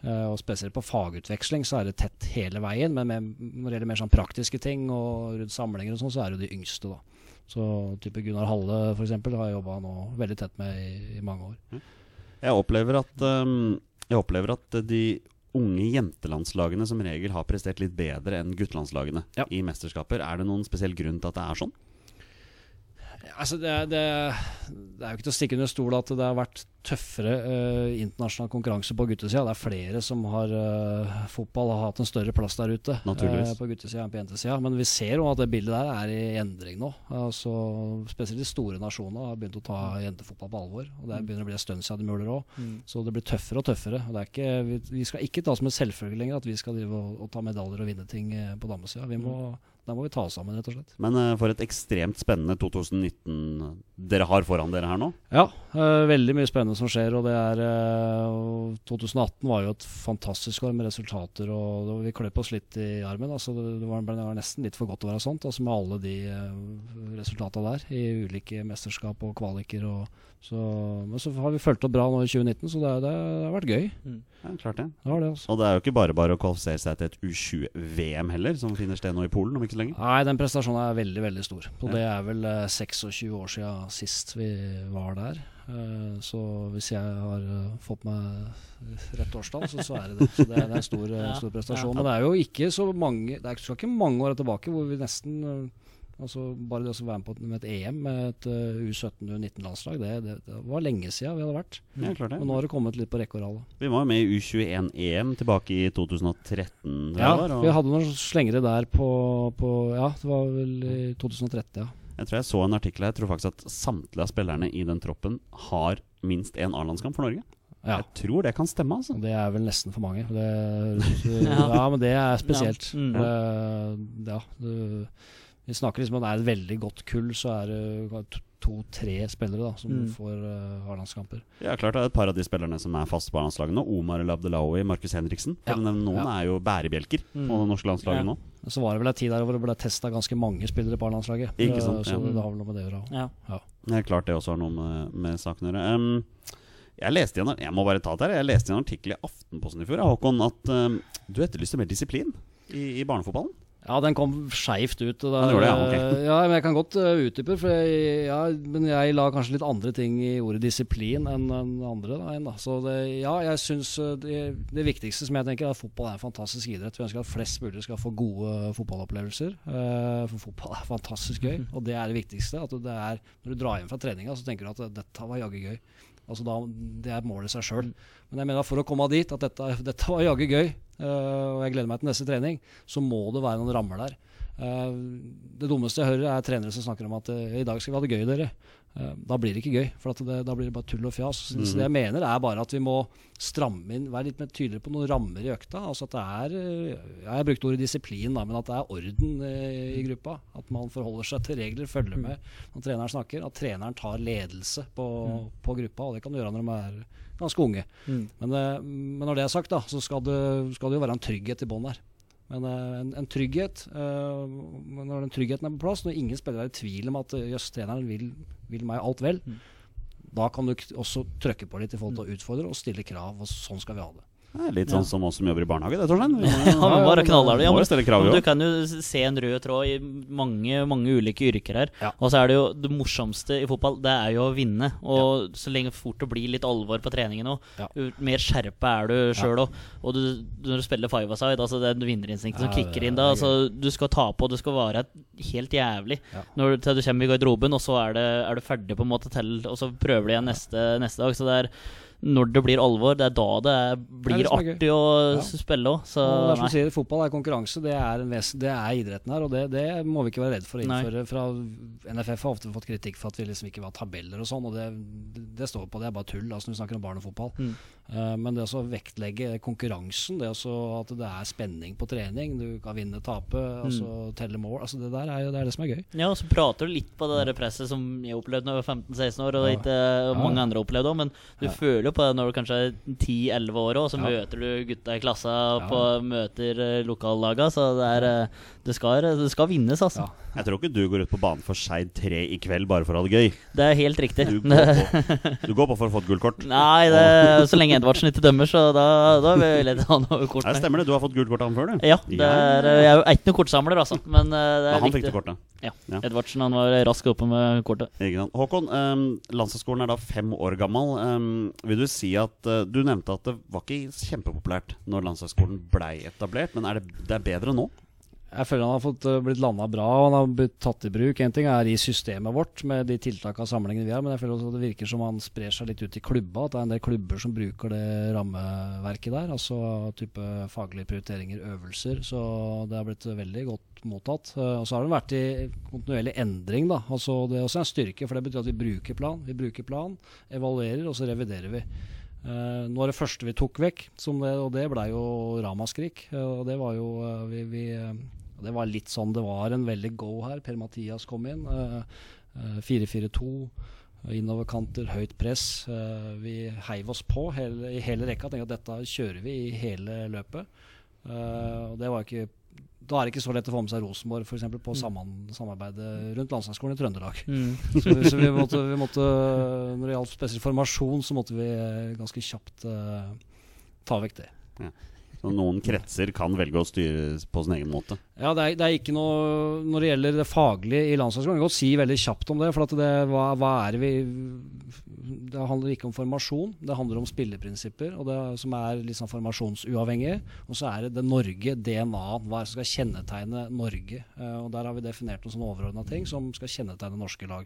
Eh, og spesielt på fagutveksling så er det tett hele veien. Men med, når det gjelder mer sånn praktiske ting og rundt samlinger og sånn, så er det jo de yngste, da. Så type Gunnar Halle f.eks. har jeg jobba nå veldig tett med i, i mange år. Jeg opplever at, um, jeg opplever at de unge jentelandslagene som regel har prestert litt bedre enn guttelandslagene Ja. i mesterskaper. Er det noen spesiell grunn til at det er sånn? Altså det, det, det er jo ikke til å stikke under stol at det har vært tøffere eh, internasjonal konkurranse på guttesida. Det er flere som har eh, Fotball har hatt en større plass der ute eh, på guttesida enn på jentesida. Men vi ser jo at det bildet der er i endring nå. Altså, spesielt de store nasjonene har begynt å ta jentefotball på alvor. Og det begynner å bli en stund siden de muler òg. Mm. Så det blir tøffere og tøffere. Og det er ikke, vi, vi skal ikke ta som en selvfølge lenger at vi skal drive og, og ta medaljer og vinne ting eh, på damesida. Vi må- Da må vi ta oss sammen, rett og slett. Men uh, for et ekstremt spennende 2019 dere har foran dere her nå. Ja, uh, veldig mye spennende som skjer. Og det er uh, 2018 var jo et fantastisk år med resultater. Og det- vi kløp oss litt i armen. Altså, det, det, var, det var nesten litt for godt å være sånt, altså med alle de uh, resultatene der i ulike mesterskap og kvaliker. Og, så, men så har vi fulgt opp bra nå i 2019, så det, det har vært gøy. Ja, klart det. Det det, altså. Og det er jo ikke bare bare å kvalifisere seg til et U20-VM heller, som finner sted nå i Polen om ikke så lenge. Nei, den prestasjonen er veldig, veldig stor. Og Ja. det er vel eh, 26 år siden sist vi var der. Eh, så hvis jeg har eh, fått meg rett årstall, så, så er det det. Så det, er- det er en stor, Ja. stor prestasjon. Ja. Men det er jo ikke så mange Det er skal ikke mange år tilbake hvor vi nesten eh, Altså Bare det å være med på et- med et EM med et uh, U17 U19-landslag, det, det, det var lenge siden vi hadde vært. Ja, klart Men nå har det kommet litt på rekke og rad. Vi var jo med i U21-EM tilbake i 2013. Ja, var, og vi hadde noen slengere der på, på Ja, det var vel i 2013, ja. Jeg tror jeg så en artikkel her. Jeg tror faktisk at samtlige av spillerne i den troppen har minst én A-landskamp for Norge. ja. Jeg tror det kan stemme, altså. Det er vel nesten for mange. Det, Ja. ja. men det er spesielt. Ja. Mm. Det, ja, det, vi snakker liksom om det er et veldig godt kull, så er det to-tre spillere da som Mm. får uh, A-landskamper. Ja, klart det er et par av de spillerne som er fast på A-landslaget nå. Omar El Abdelawi, Markus Henriksen. For Ja. nevne noen Ja. er jo bærebjelker Mm. på det norske landslaget Ja. nå. Så var det vel en tid der hvor det ble testa ganske mange spillere på A-landslaget. Ikke sant, Så ja. det har vel noe med det å gjøre. Ja. Ja. Det er klart det også har noe med, med saken å gjøre. Um, jeg leste i en, jeg må bare ta det her Jeg leste i en artikkel i Aftenposten i fjor Håkon, at um, du etterlyste mer disiplin i, i barnefotballen. Ja, den kom skeivt ut. Ja, det ja, okay. ja, men Jeg kan godt uh, utdype, for jeg, ja, men jeg la kanskje litt andre ting i ordet disiplin enn en andre. Da, enn da. Så det, ja, jeg synes uh, det, det viktigste som jeg tenker er at fotball er en fantastisk idrett. Vi ønsker at flest mulig skal få gode fotballopplevelser. Uh, for fotball er fantastisk gøy, og det er det viktigste. At det er, når du drar hjem fra treninga, så tenker du at dette var jaggu gøy. Altså da, Det er målet i seg sjøl. Men jeg mener for å komme dit, at dette, dette var jaggu gøy, og jeg gleder meg til neste trening, så må det være noen rammer der. Eh, det dummeste jeg hører, er trenere som snakker om at eh, i dag skal vi ha det gøy, dere. Eh, da blir det ikke gøy, for at det, da blir det bare tull og fjas. Så, så det jeg mener, er bare at vi må stramme inn, være litt mer tydeligere på noen rammer i økta. Altså at det er eh, ja, Jeg har brukt ordet disiplin, da, men at det er orden eh, i gruppa. At man forholder seg til regler, følger med når treneren snakker. At treneren tar ledelse på, på gruppa, og det kan du gjøre når de er ganske unge. Mm. Men, eh, men når det er sagt, da, så skal det, skal det jo være en trygghet i bånn her. Men eh, en, en trygghet uh, Når den tryggheten er på plass, når ingen spillere er i tvil om at jøss, treneren vil, vil meg alt vel, da kan du også trykke på litt i forhold til å utfordre og stille krav. Og sånn skal vi ha det. Det er litt sånn som oss som jobber i barnehage, det, Torstein. Ja, men bare knaller det. Ja, men, du kan jo se en rød tråd i mange mange ulike yrker her. Ja. Og så er det jo det morsomste i fotball, det er jo å vinne. Og så lenge fort det blir litt alvor på treningen òg, Ja. mer skjerpa er du sjøl òg. Og du, når du spiller five aside, altså det er vinnerinstinktet som Ja, kicker inn da. Altså, du skal ta på, du skal være helt jævlig Ja. når du, du kommer i garderoben, og så er, det, er du ferdig på en måte til, og så prøver du igjen neste, neste dag. Så det er når det blir alvor, det er da det blir det artig å Ja. spille òg. Så Og det er som du sier, Fotball er konkurranse, det er, en ves det er idretten her. Og det, det må vi ikke være redd for å Nei. innføre. Fra NFF har ofte fått kritikk for at vi liksom ikke vil ha tabeller og sånn, og det, det står på, det er bare tull altså når vi snakker om barn og fotball. Mm. Uh, men det å vektlegge konkurransen, det også at det er spenning på trening, du kan vinne, tape, altså telle mål, altså det der er jo det, er det som er gøy. Ja, og så prater du litt på det der presset som jeg opplevde da jeg var 15-16 år, og Ja. ikke mange andre opplevde òg, men du Ja. føler jo på det når du kanskje er 10-11 år og så Ja. møter du gutta i klassa på møter eh, lokallaga, så det er eh, Det skal, det skal vinnes, altså. Ja. Jeg tror ikke du går ut på banen for Skeid 3 i kveld bare for å ha det gøy. Det er helt riktig. Du går på, du går på for å få et gult kort. Nei, det, så lenge Edvardsen ikke dømmer, så da, da vil jeg ha noe kort Nei, stemmer det. Du har fått gult kort av han før, du. Ja, det er, jeg er jo ikke noen kortsamler, altså, men eh, det er ja, han fikk det kortet. Ja. Ja. Edvardsen han var rask oppe med kortet. Håkon, um, landslagsskolen er da fem år gammel. Um, vil du si at uh, Du nevnte at det var ikke kjempepopulært når landslagsskolen blei etablert, men er det, det er bedre nå? Jeg føler han har fått uh, blitt landa bra og han har blitt tatt i bruk. En ting er i systemet vårt med de tiltakene og samlingene vi har, men jeg føler også at det virker som han sprer seg litt ut i klubba. At det er en del klubber som bruker det rammeverket der. Altså type faglige prioriteringer, øvelser. Så det har blitt veldig godt mottatt. Uh, og så har det vært i kontinuerlig endring, da. Altså det er også en styrke, for det betyr at vi bruker plan. Vi bruker plan, evaluerer, og så reviderer vi. Uh, nå er det første vi tok vekk, det, og det blei jo ramaskrik. eh, og det var jo eh, vi, vi, eh, og Det var litt sånn det var en veldig go her. Per-Mathias kom inn. eh, eh, 4-4-2. Innoverkanter, høyt press. Eh, vi heiv oss på hele, i hele rekka. Tenkte at dette kjører vi i hele løpet. Eh, og det var ikke da er det ikke så lett å få med seg Rosenborg for eksempel, på sammen, samarbeidet rundt landslagsskolen i Trøndelag. Mm. Så, vi- så vi, måtte, vi måtte, når det gjaldt spesiell formasjon, så måtte vi eh, ganske kjapt uh, ta vekk det. Så noen kretser kan velge å styre på sin egen måte. Ja, det er, det er ikke noe Når det gjelder det faglige i landslagsskolen, kan jeg godt si veldig kjapt om det. For det, hva, hva er vi Det handler ikke om formasjon, det handler om spilleprinsipper, og det, som er liksom formasjonsuavhengig. Og så er det det Norge, DNA-en. Hva er det som skal kjennetegne Norge? Eh, og Der har vi definert noen sånne overordna ting som skal kjennetegne norske lag.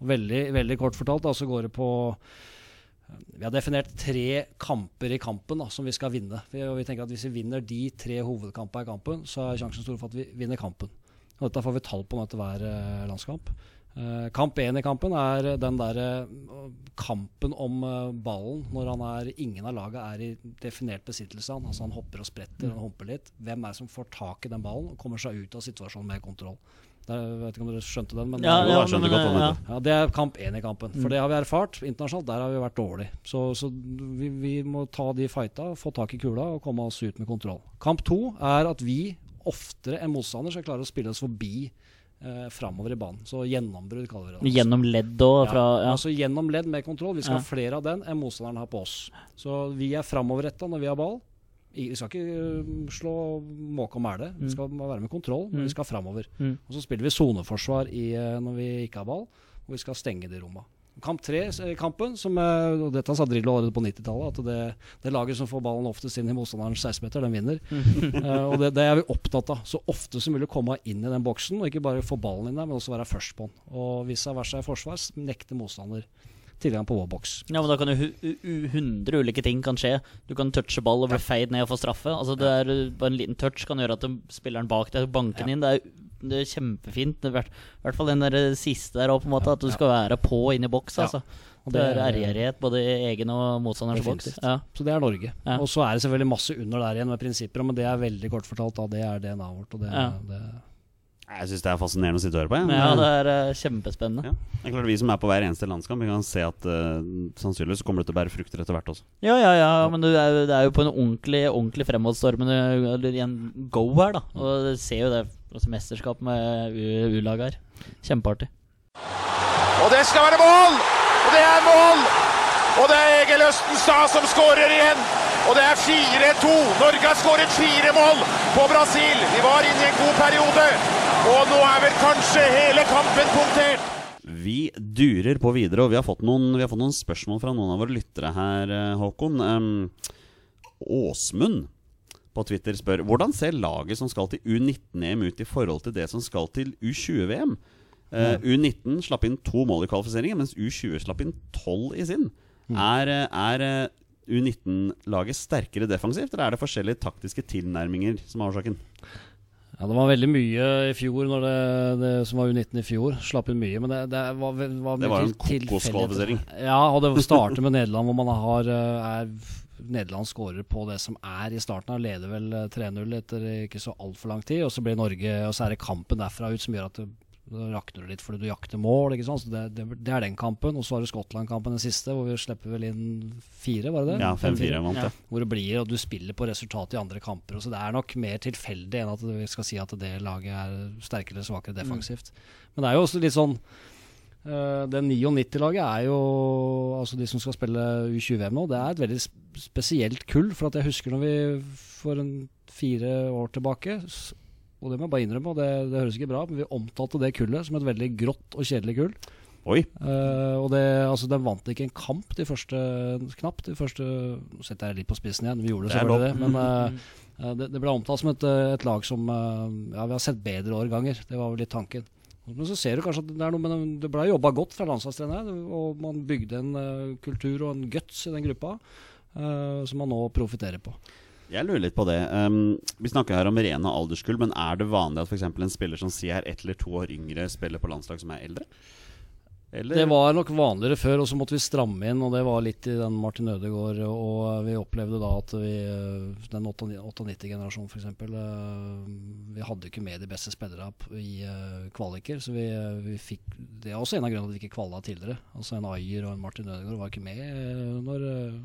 Og veldig, veldig kort fortalt da, så går det på vi har definert tre kamper i kampen da, som vi skal vinne. Vi, og vi tenker at Hvis vi vinner de tre hovedkampene i kampen, så er sjansen stor for at vi vinner kampen. Og Dette får vi tall på nå etter hver eh, landskamp. Eh, kamp én i kampen er den der eh, kampen om eh, ballen når han er, ingen av laget er i definert besittelse. Han, altså han hopper og spretter og humper litt. Hvem er det som får tak i den ballen og kommer seg ut av situasjonen med kontroll? Jeg vet ikke om dere skjønte den, men Ja, Jo, ja, men, godt hva ja. ja, Det er kamp én i kampen. For det har vi erfart internasjonalt. Der har vi vært dårlig. Så, så vi, vi må ta de fighta, få tak i kula og komme oss ut med kontroll. Kamp to er at vi oftere enn motstander skal klare å spille oss forbi eh, framover i banen. Så gjennombrudd kaller vi det. Gjennom ledd og fra ja, ja. Altså gjennom ledd med kontroll. Vi skal Ja. ha flere av den enn motstanderen har på oss. Så vi er framoverretta når vi har ball. Vi skal ikke øh, slå måke og mæle. Vi skal være med kontroll, men Mm. vi skal framover. Mm. Og så spiller vi soneforsvar øh, når vi ikke har ball, og vi skal stenge de romma. Kamp tre, eh, kampen, som eh, og dette sa Drillo allerede på 90-tallet, at det, det laget som får ballen oftest inn i motstanderens 16-meter, den vinner. uh, og det, det er vi opptatt av. Så ofte som mulig komme inn i den boksen, og ikke bare få ballen inn der, men også være først på den. Og vice versa i forsvar, nekte motstander tilgang på vår boks. Ja, men da kan jo hu- u- hundre ulike ting kan skje. Du kan touche ball og bli feid ned og få straffe. Altså det er uh, Bare en liten touch kan gjøre at spilleren bak deg banker den inn. Det er det er kjempefint. I hvert, i hvert fall den der siste der òg, på en måte. At du skal være på inn i boks, Ja. altså. Og Det det er- ærgjerrighet, både i egen og motstanders boks. Ja. Så det er Norge. Ja. Og så er det selvfølgelig masse under der igjen med prinsipper, men det er veldig kort fortalt da, det er DNA-et vårt. Og det, Ja. det, Jeg syns det er fascinerende å sitte og høre på. jeg. Ja, det er uh, kjempespennende. Ja. Det er klart Vi som er på hver eneste landskamp, vi kan se at uh, sannsynligvis kommer det til å bære frukter etter hvert også. Ja, ja, ja, men det er, jo- det er jo på en ordentlig, ordentlig fremadstormende eller en go her, da. Og du ser jo det altså mesterskap med U-lag her. Kjempeartig. Og det skal være mål! Og det er mål! Og det er Egil Østenstad som skårer igjen. Og det er 4-2. Norge har skåret fire mål på Brasil. Vi var inne i en god periode. Og nå er vel kanskje hele kampen punktert. Vi durer på videre, og vi har fått noen, vi har fått noen spørsmål fra noen av våre lyttere her, eh, Håkon. Um, Åsmund på Twitter spør hvordan ser laget som skal til U19-EM ut i forhold til det som skal til U20-VM? Uh, U19 slapp inn to mål i kvalifiseringen, mens U20 slapp inn tolv i sin. Er, eh, er eh, U19-laget sterkere defensivt, eller er det forskjellige taktiske tilnærminger som er årsaken? Ja, det var veldig mye i fjor, når det, det som var U19 i fjor. Slapp inn mye, men det, det var, var Det var en kokoskvalifisering. Ja, og det starter med Nederland, hvor man har eh, er Nederland skårer på det som er i starten. Leder vel eh, 3-0 etter ikke så altfor lang tid. Og så blir Norge Og så er det kampen derfra ut som gjør at da rakner du litt fordi du jakter mål. ikke sant? Så det, det, det er den kampen. Og så har du Skottland-kampen den siste, hvor vi slipper vel inn fire, var det det? Ja, 5-4 5-4. Ja. Hvor det blir, og du spiller på resultatet i andre kamper. Så det er nok mer tilfeldig enn at vi skal si at det laget er sterkere eller svakere defensivt. Men det er jo også litt sånn Uh, Det 99-laget er jo Altså de som skal spille U20-VM nå, det er et veldig sp- spesielt kull. For at jeg husker når vi for en fire år tilbake og det må jeg bare innrømme, og det, det høres ikke bra men vi omtalte det kullet som et veldig grått og kjedelig kull. Oi. Uh, og det, altså, den vant ikke en kamp de første knapt. De første Nå setter jeg litt på spissen igjen, vi gjorde det selvfølgelig det. Men eh, det, det ble omtalt som et, et lag som uh, Ja, vi har sett bedre årganger. Det var vel litt tanken. Men så ser du kanskje at det er noe med Det ble jobba godt fra landslagstreneren, og man bygde en kultur og en guts i den gruppa som man nå profitterer på. Jeg lurer litt på det. Um, vi snakker her om rene alderskull, men er det vanlig at f.eks. en spiller som sier er ett eller to år yngre, spiller på landslag som er eldre? Eller? Det var nok vanligere før, og så måtte vi stramme inn. Og det var litt i den Martin Ødegaard. Og vi opplevde da at vi, eh, den 98-generasjonen f.eks. Vi hadde ikke med de beste spillerne i eh, kvaliker. Så vi, eh, vi fikk Det er også en av grunnene til at vi ikke kvala tidligere. Altså En Ayer og en Martin Ødegaard var ikke med eh, når eh,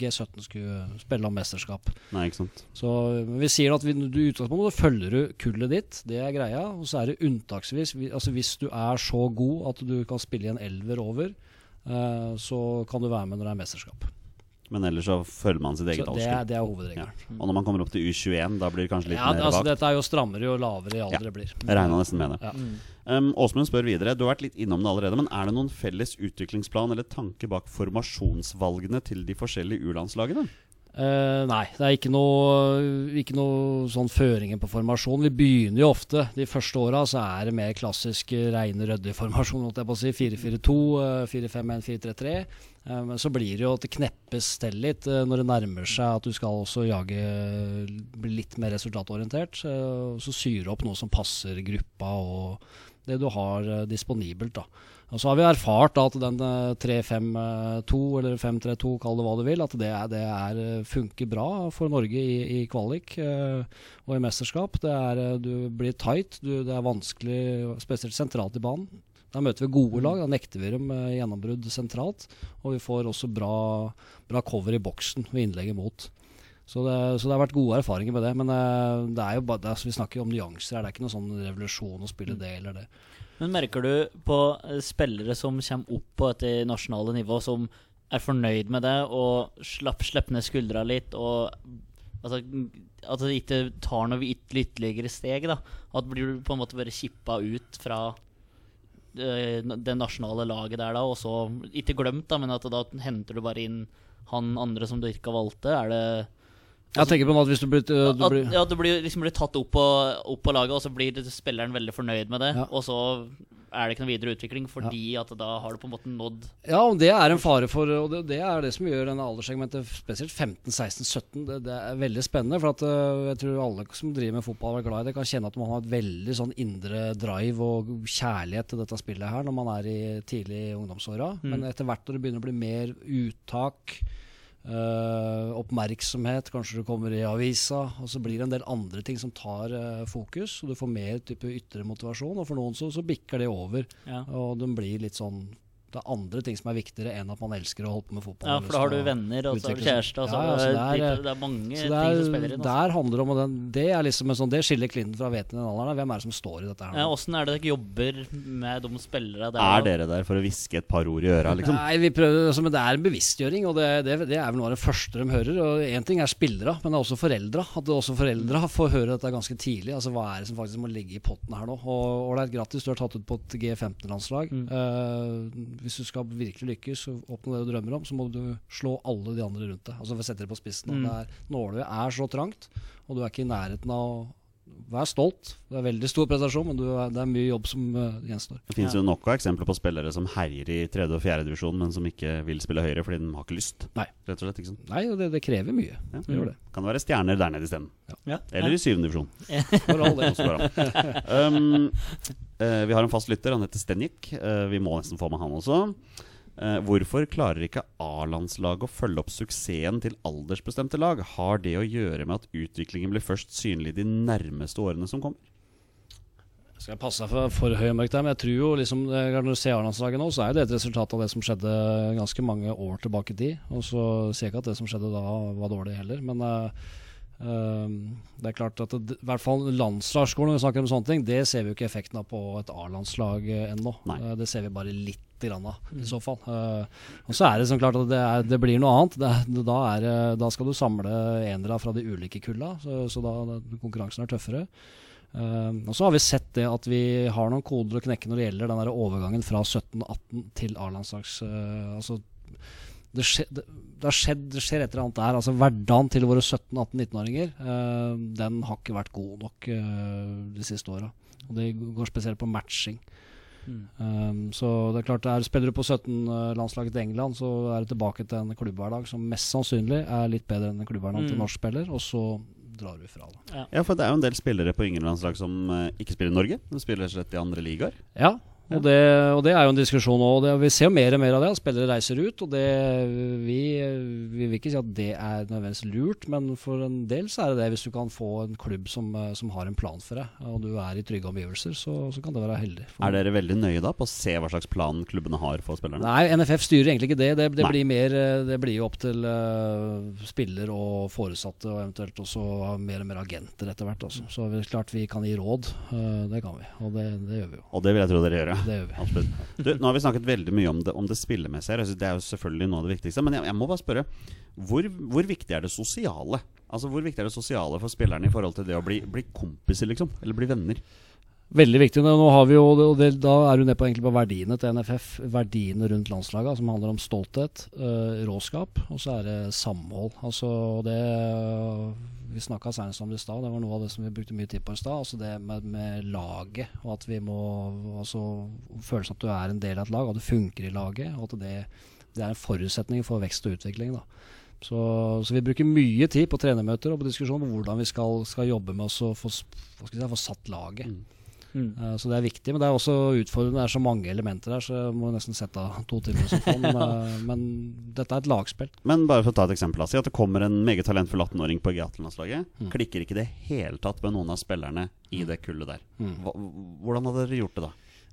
G17 skulle spille om mesterskap. Nei, ikke sant. Så vi sier at vi, du, utgangspunktet følger du kullet ditt, det er greia. Og så er det unntaksvis vi- altså Hvis du er så god at du kan spille i en elver over, eh, så kan du være med når det er mesterskap. Men ellers så følger man sitt eget eget det, er, det er Ja. Og når man kommer opp til U21, da blir det kanskje litt Ja, mer altså, vagt. dette er jo strammere jo lavere i alder Ja. det blir. Jeg regna nesten med det. Ja. Mm. Um, Åsmund spør videre. Du har vært litt innom det allerede, men er det noen felles utviklingsplan eller tanke bak formasjonsvalgene til de forskjellige U-landslagene? Eh, nei, det er ikke noe, ikke noe sånn føringer på formasjon. Vi begynner jo ofte De første åra så er det mer klassisk eh, reine ryddig formasjon. holdt jeg på å si 4-4-2, eh, 4-5-1, 4-3-3. Uh, Men så blir det jo at det kneppes til litt uh, når det nærmer seg at du skal også jage bli litt mer resultatorientert. Så syre opp noe som passer gruppa og det du har disponibelt. da og så har vi erfart at den eh, 3-5-2 eller 5-3-2, kall det hva du vil, at det, er, det er, eh, funker bra for Norge i, i kvalik eh, og i mesterskap. Det er, eh, du blir tight, du, det er vanskelig, spesielt sentralt i banen. Da møter vi gode lag, da nekter vi dem eh, gjennombrudd sentralt. Og vi får også bra, bra cover i boksen ved innlegget mot. Så det, så det har vært gode erfaringer med det. Men eh, det er jo bare, det altså, vi snakker jo om nyanser her. Det er ikke noen sånn revolusjon å spille det eller det. Men merker du på eh, spillere som kommer opp på dette nasjonale nivå, som er fornøyd med det og slapp, slipper ned skuldra litt og altså, At det ikke tar noe ytterligere steg? da At blir du på en måte bare kippa ut fra eh, det nasjonale laget der, da, og så Ikke glemt, da, men at da henter du bare inn han andre som du ikke valgte? Er det Jeg tenker på at hvis du blir, du at, blir ja, du blir, liksom blir tatt opp på, opp på laget, og så blir spilleren veldig fornøyd med det. Ja. Og så er det ikke noen videre utvikling, fordi at da har du på en måte nådd Ja, og det er en fare for Og det, det er det som gjør denne alderssegmentet, spesielt 15, 16, 17, det, det er veldig spennende. For at øh, jeg tror alle som driver med fotball og er glad i det, kan kjenne at man har et veldig sånn indre drive og kjærlighet til dette spillet her når man er i tidlig ungdomsåra. Men etter hvert når det begynner å bli mer uttak øh, oppmerksomhet, kanskje du kommer i avisa, og så blir det en del andre ting som tar uh, fokus, og du får mer type ytre motivasjon. Og for noen så, så bikker det over, Ja. og de blir litt sånn Det er andre ting som er viktigere enn at man elsker å holde på med fotball. Ja, for da har du venner, og så har du kjæreste, og så Ja, ja, så det er, det, det er mange så ting det som spiller er, inn. Altså. der handler det om og den, Det er liksom en sånn Det skiller klinten fra hveten i den alderen. Hvem er det som står i dette her? Ja? Åssen er det dere jobber med de spillere der? Er dere der for å hviske et par ord i øra, liksom? Nei, vi prøver, altså, men Det er en bevisstgjøring, og det, det, det er vel noe av det første de hører. og Én ting er spillere, men det er også foreldra. At det også foreldra får høre dette ganske tidlig. altså Hva er det som faktisk må ligge i potten her nå? Og Ålreit, grattis, du er tatt ut på et G15-landslag. Eh, hvis du skal virkelig lykkes og oppnå det du drømmer om, så må du slå alle de andre rundt deg. Altså for å sette det på spissen. Mm. Nåløyet er så trangt, og du er ikke i nærheten av å Vær stolt. Det er en veldig stor prestasjon, men du er, det er mye jobb som uh, gjenstår. Det finnes jo nok av eksempler på spillere som herjer i tredje og fjerde divisjon, men som ikke vil spille høyre fordi de har ikke lyst. Nei. Rett og slett, ikke sant? Nei, og det, det krever mye. Ja. Det gjør det. Kan det være stjerner der nede isteden. Ja. Eller i syvende divisjon. For all del. Um, eh, vi har en fast lytter, han heter Stenjik. Uh, vi må nesten få med han også. Uh, hvorfor klarer ikke A-landslaget å følge opp suksessen til aldersbestemte lag? Har det å gjøre med at utviklingen blir først synlig de nærmeste årene som kommer? Jeg Skal passe for, for høy og mørk der, men jeg tror jo liksom eh, Når du ser A-landslaget nå, så er det et resultat av det som skjedde ganske mange år tilbake i tid. Og så sier jeg ikke at det som skjedde da var dårlig heller, men eh, eh, det er klart at det, i hvert fall landslagsskolen, når vi snakker om sånne ting, det ser vi jo ikke effekten av på et A-landslag eh, ennå. Eh, det ser vi bare litt grann av, i så fall. Eh, og så er det sånn klart at det, er, det blir noe annet. Det, da, er, da skal du samle enere fra de ulike kulla, så, så da konkurransen er tøffere. Uh, og så har vi sett det at vi har noen koder å knekke når det gjelder den der overgangen fra 17-18 til A-landslags... Uh, altså det, skje, det, det, har skjedd, det skjer et eller annet der. Altså Hverdagen til våre 17-18-19-åringer uh, Den har ikke vært god nok uh, de siste åra. Og det går spesielt på matching. Um, så det er klart, er, Spiller du på 17-landslaget til England, så er du tilbake til en klubbhverdag som mest sannsynlig er litt bedre enn en klubbhverdag til Mm. norsk spiller, og så drar du fra det. Ja, for det er jo en del spillere på yngre landslag som uh, ikke spiller i Norge. De spiller rett og slett i andre ligaer. Ja, og, Det, og det er jo en diskusjon nå. Vi ser jo mer og mer av det. at Spillere reiser ut. og det, vi, vi vil ikke si at det er nødvendigvis lurt, men for en del så er det det. Hvis du kan få en klubb som, som har en plan for deg, og du er i trygge omgivelser, så, så kan det være heldig. Er dere veldig nøye da på å se hva slags plan klubbene har for spillerne? Nei, NFF styrer egentlig ikke det. Det, det, blir, mer, det blir jo opp til uh, spiller og foresatte, og eventuelt også mer og mer agenter etter hvert. Altså. Så klart vi kan gi råd. Uh, det kan vi, og det, det gjør vi jo. Og det vil jeg tro dere gjør, ja. Det gjør vi. Absolutt. Du, nå har vi snakket veldig mye om det, om det spillemessige her. Det er jo selvfølgelig noe av det viktigste. Men jeg, jeg må bare spørre, hvor, hvor viktig er det sosiale? Altså Hvor viktig er det sosiale for spillerne i forhold til det å bli, bli kompiser, liksom? Eller bli venner? Veldig viktig. Nå har vi jo, og det, Da er du nede på, på verdiene til NFF. Verdiene rundt landslaget, som handler om stolthet, øh, råskap, og så er det samhold. Altså det Vi snakka senest om det i stad, det var noe av det som vi brukte mye tid på i stad. Altså det med, med laget, og at vi må altså Følelsen at du er en del av et lag, at det funker i laget, og at det, det er en forutsetning for vekst og utvikling. så, så vi bruker mye tid på trenermøter og på diskusjon om hvordan vi skal, skal jobbe med å få, si, få satt laget. Mm. Eh, Så det er viktig, men det er også utfordrende. Det er så mange elementer her, så jeg må nesten sette av to timer. Sånn. ja. Men, eh, dette er et lagspill. Men bare for å ta et eksempel, si at det kommer en meget talentfull 18-åring på G18-landslaget. Mm. Klikker ikke i det hele tatt med noen av spillerne i det kullet der. Mm. Hva, hvordan hadde dere gjort det da?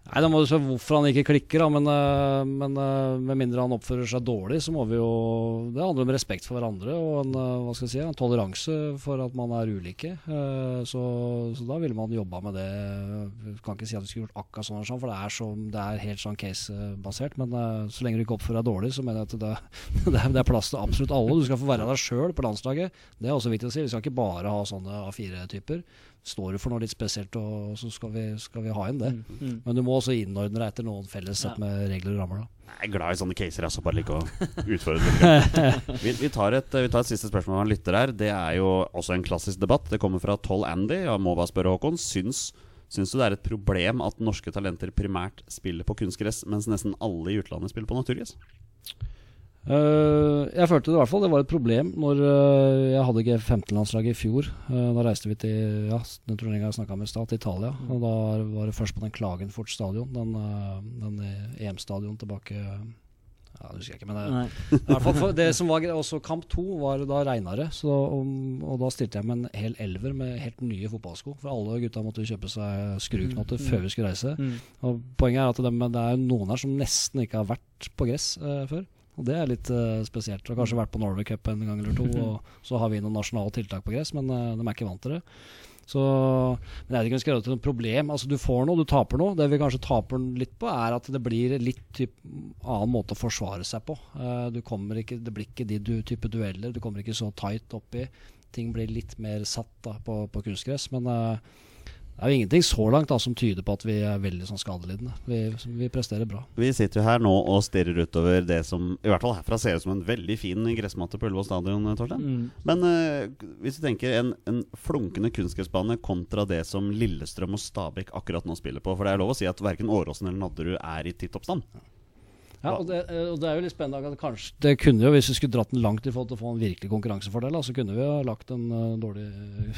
Nei, Da må du se hvorfor han ikke klikker, da. Men, eh, men eh, med mindre han oppfører seg dårlig, så må vi jo Det handler om respekt for hverandre og en, eh, hva skal jeg si, en toleranse for at man er ulike. Så, så da ville man jobba med det. Jeg kan ikke si at vi skulle gjort akkurat sånn, og sånn for det er, så, det er helt sånn case-basert. Men så lenge du ikke oppfører deg dårlig, så mener jeg at det, det, er, det er plass til absolutt alle. Du skal få være deg sjøl på landslaget. Det er også viktig å si. Vi skal ikke bare ha sånne A4-typer. Står du for noe litt spesielt, og så skal vi, skal vi ha inn det. Mm. Men du må også innordne deg etter noen felles sett Ja. med regler og rammer. da Jeg er glad i sånne caser, jeg, så bare liker å utfordre det. Vi, vi, tar et, vi tar et siste spørsmål fra en lytter her. Det er jo også en klassisk debatt. Det kommer fra 12 Andy. Jeg må bare spørre Håkon. Syns Syns du det er et problem at norske talenter primært spiller på kunstgress, mens nesten alle i utlandet spiller på naturgress? Eh, jeg følte det i hvert fall det var et problem når uh, jeg hadde G15-landslaget i fjor. Uh, da reiste vi til ja, den turneringa jeg snakka med i stad, til Italia. Og da var det først på den Klagenfort stadion, den, uh, den EM-stadion tilbake ja, det husker jeg ikke, men det, hvert fall det som var også Kamp to var da regna det. Og, og da stilte jeg med en hel elver med helt nye fotballsko. For alle gutta måtte kjøpe seg skruknotter Mm. før vi skulle reise. Mm. Og Poenget er at det, det er noen her som nesten ikke har vært på gress før. Og det er litt uh, spesielt. har kanskje vært på Norway Cup en gang eller to. Og så har vi noen nasjonale tiltak på gress, men uh, de er ikke vant til det. Så, men jeg vet ikke om vi skal gjøre det til noe problem. Altså Du får noe, du taper noe. Det vi kanskje taper litt på, er at det blir litt typ, annen måte å forsvare seg på. Uh, du kommer ikke, det blir ikke de du, type dueller. Du kommer ikke så tight oppi. Ting blir litt mer satt da, på, på kunstgress. Men eh, det er jo ingenting så langt da, som tyder på at vi er veldig sånn skadelidende. Vi, vi presterer bra. Vi sitter jo her nå og stirrer utover det som i hvert fall herfra ser ut som en veldig fin gressmatte på Ullevål stadion, Torstein. Mm. Men uh, hvis du tenker en, en flunkende kunstgressbane kontra det som Lillestrøm og Stabæk akkurat nå spiller på For det er lov å si at verken Åråsen eller Nadderud er i tipp topp stand. Ja, og det, eh, og det er jo litt spennende at kanskje Det kunne jo, Hvis vi skulle dratt den langt i forhold til å få en virkelig konkurransefordel, så kunne vi ha lagt en uh, dårlig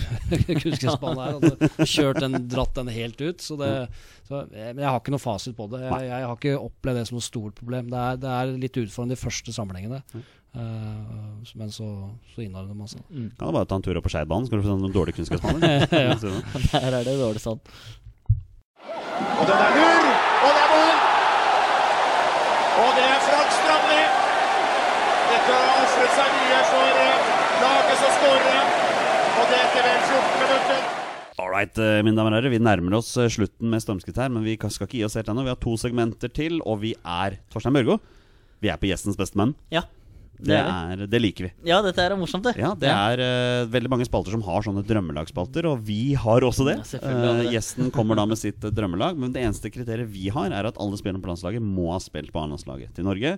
kunstgressbane her. Altså, kjørt den, dratt den helt ut. Så det, så, jeg, men jeg har ikke noe fasit på det. Jeg, jeg har ikke opplevd det som noe stort problem. Det er, det er litt utfordrende de første sammenhengene. Uh, men så, så innarder man seg. Mm. Kan du bare ta en tur opp på Skeidbanen, kan du få se noen dårlige kunstgressbaner. Ja. Der er det dårlig sand. Og den er lur, og det er mål! Og det er Frank Strandli. Dette har ofret seg mye for eh, laget som skårer. Og det etter vel 14 minutter. Alright, eh, mine damer og herrer. Vi nærmer oss eh, slutten med Stormskritt her, men vi skal ikke gi oss helt ennå. Vi har to segmenter til, og vi er Torstein Børgo. Vi er på Gjestens bestemann. Ja, Det, det er det liker vi. Ja, dette er morsomt, det. Ja, det er uh, veldig mange spalter som har sånne drømmelagsspalter, og vi har også det. Ja, Eh, det. gjesten kommer da med sitt eh, drømmelag, men det eneste kriteriet vi har, er at alle spillerne på landslaget må ha spilt på A-landslaget til Norge.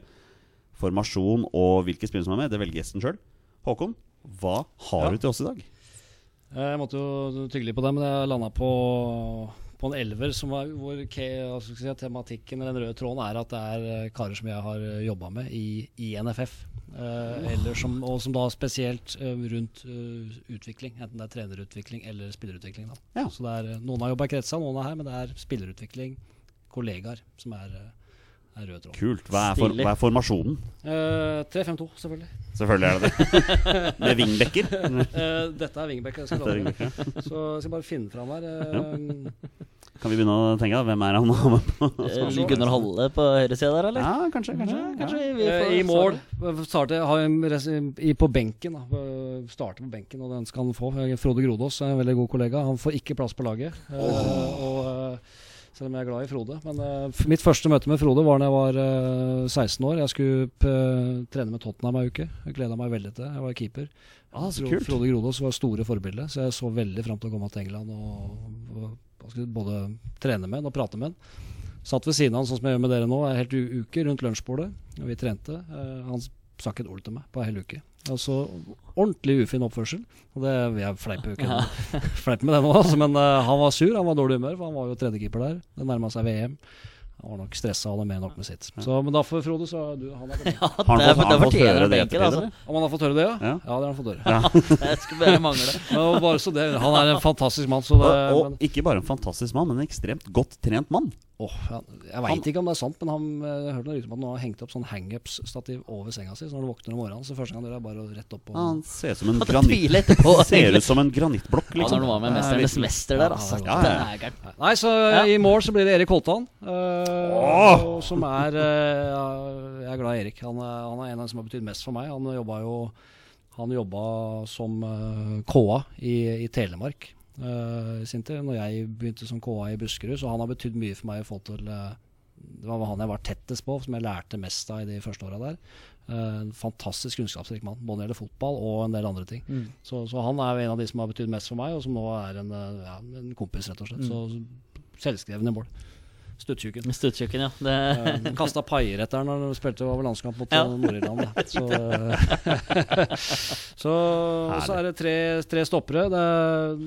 Formasjon og hvilke spillere som er med, det velger gjesten sjøl. Håkon, hva har Ja. du til oss i dag? Eh, Jeg måtte jo tygge litt på det, men jeg landa på, på en elver som var, hvor si, tematikken eller den røde tråden er at det er eh, karer som jeg har jobba med i, i NFF. Eh, eller som, og som da spesielt eh, rundt uh, utvikling, enten det er trenerutvikling eller spillerutvikling. Ja. Så det er, eh, Noen har jobba i kretsa, noen er her, men det er spillerutvikling, kollegaer, som er, eh, er rød tråd. Kult. Hva er, for, hva er formasjonen? Uh, 3-5-2, selvfølgelig. Selvfølgelig er det det. Med vingbekker. uh, dette er vingbekker. Er Så jeg skal bare finne fram her. Uh, Kan vi begynne å tenke? da? Hvem er han har med på? Eh, Gunnar Halle på høyresida der, eller? Ja, kanskje. kanskje, Ja, ja. kanskje Eh, får I mål. Starte, har i, på benken. Da. Eh, Starte på benken, og den skal han få. Eh, Frode Grodås er en veldig god kollega. Han får ikke plass på laget. Eh, og, eh, selv om jeg er glad i Frode. Men uh, mitt første møte med Frode var da jeg var uh, 16 år. Jeg skulle p- trene med Tottenham ei uke. Jeg gleda meg veldig til det. Jeg var keeper. Ja, så kult. Frode Grodås var store forbilde, så jeg så veldig fram til å komme til England og, og både trene med han og prate med han. Satt ved siden av han sånn som jeg gjør med dere nå, en helt uke rundt lunsjbordet. Og vi trente. Uh, han sa ikke et ord til meg på ei hel uke. Altså Ordentlig ufin oppførsel. Og det, Jeg fleiper jo ikke Fleip med det nå, altså, men uh, han var sur. Han var i dårlig humør, for han var jo tredjekeeper der. Det nærma seg VM. Han var nok stressa og hadde med nok med sitt. Så, men da for Frode, så du, han er Ja, Har han fått- har han fått høre det ettertid, altså. Om han har fått høre det, ja? Ja. Ja, det har han fått høre. Det skulle bare mangle. Men bare så det, han er en fantastisk mann. Så det, Og, men, og ikke bare en fantastisk mann, men en ekstremt godt trent mann. Ja, jeg veit ikke om det er sant, men han, uh, hørte noe rykte om at han har hengt opp sånn hangups-stativ over senga si. Så når du våkner om morgenen, så første gang dere er bare rett opp og Han ser ut som en granitt. Ser ut som en granittblokk, Ja, liksom. når du var med er Mesternes mester der, altså. Ja, ja, ja. Nei, så Ja. i mål så blir det Erik Holtan. Uh, oh! Som er uh, Jeg er glad i Erik. Han er, han er en av dem som har betydd mest for meg. Han jobba jo Han jobba som KA i, i Telemark eh, i sin tid, når jeg begynte som KA i Buskerud. Så han har betydd mye for meg å få til uh, Det var han jeg var tettest på, som jeg lærte mest av i de første åra der. Eh, en fantastisk kunnskapsrik mann, både når det gjelder fotball og en del andre ting. Mm. Så, så han er jo en av de som har betydd mest for meg, og som nå er en, ja, en kompis, rett og slett. Så selvskrevne mål. Stuttjukken. Stuttsjuken, ja. Det, Uh, Kasta paier etter han da han spilte over landskamp mot Ja. eh, Nord-Irland. Så, eh, så, så er det tre, tre stoppere. Det,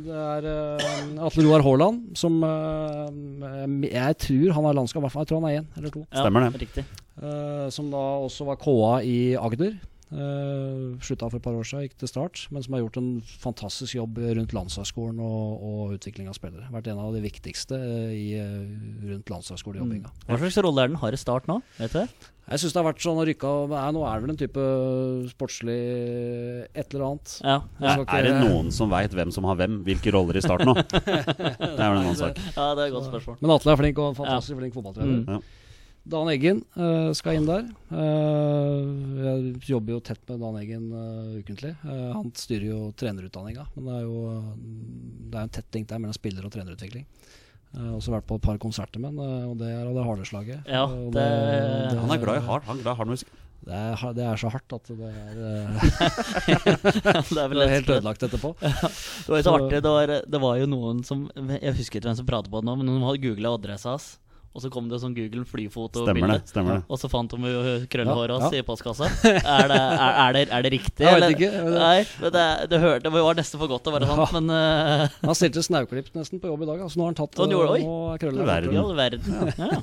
det er eh, Atle Roar Haaland, som eh, jeg tror han har landskap, i hvert fall. Jeg tror han er én eller to. ja, Stemmer det. Riktig. Eh, som da også var KA i Agder. Uh, Slutta for et par år siden, gikk til start. Men som har gjort en fantastisk jobb rundt landslagsskolen og, og utvikling av spillere. Vært en av de viktigste eh, i, eh, rundt landslagsskolejobbinga. Hva slags rolle er den har i Start nå? Vet du? Jeg syns det har vært sånn å rykke av Nei, Nå er det vel en type sportslig et eller annet. Ja, ja. ikke- Er det noen som veit hvem som har hvem? Hvilke roller i Start nå? Det er vel en annen sak. ja det er et godt spørsmål. Men Atle er flink og fantastisk fantastisk flink fotballtrener. Mm. Ja. Dan Eggen eh, skal inn der. Eh, jeg jobber jo tett med Dan Eggen eh, ukentlig. Han styrer jo trenerutdanninga, men det er jo det er en tett link der mellom spiller og trenerutvikling. Uh, også vært på et par konserter med ham, og det er av det harde slaget. Ja, Eh, det, det- Han er glad i hard, han er glad i hard musikk. Det er, det er så hardt at det er, det er vel er helt ødelagt etterpå. Det var jo så Så- artig. Det var, det var jo noen som Jeg husker ikke hvem som pratet på det nå, men noen hadde googla adressa hans. Og så kom det sånn Google Stemmer flyfotobilde. det. stemmer det Og så fant de jo hans Ja, ja. i postkassa. Er det, er, er det, er det riktig? Jeg vet ikke, Eller? Nei, men det, det, hørte, det var nesten for godt til å være sant, men uh... Han stilte snauklipp nesten på jobb i dag. Altså, nå har han tatt Han gjorde er krøller verden. i all verden. Ja.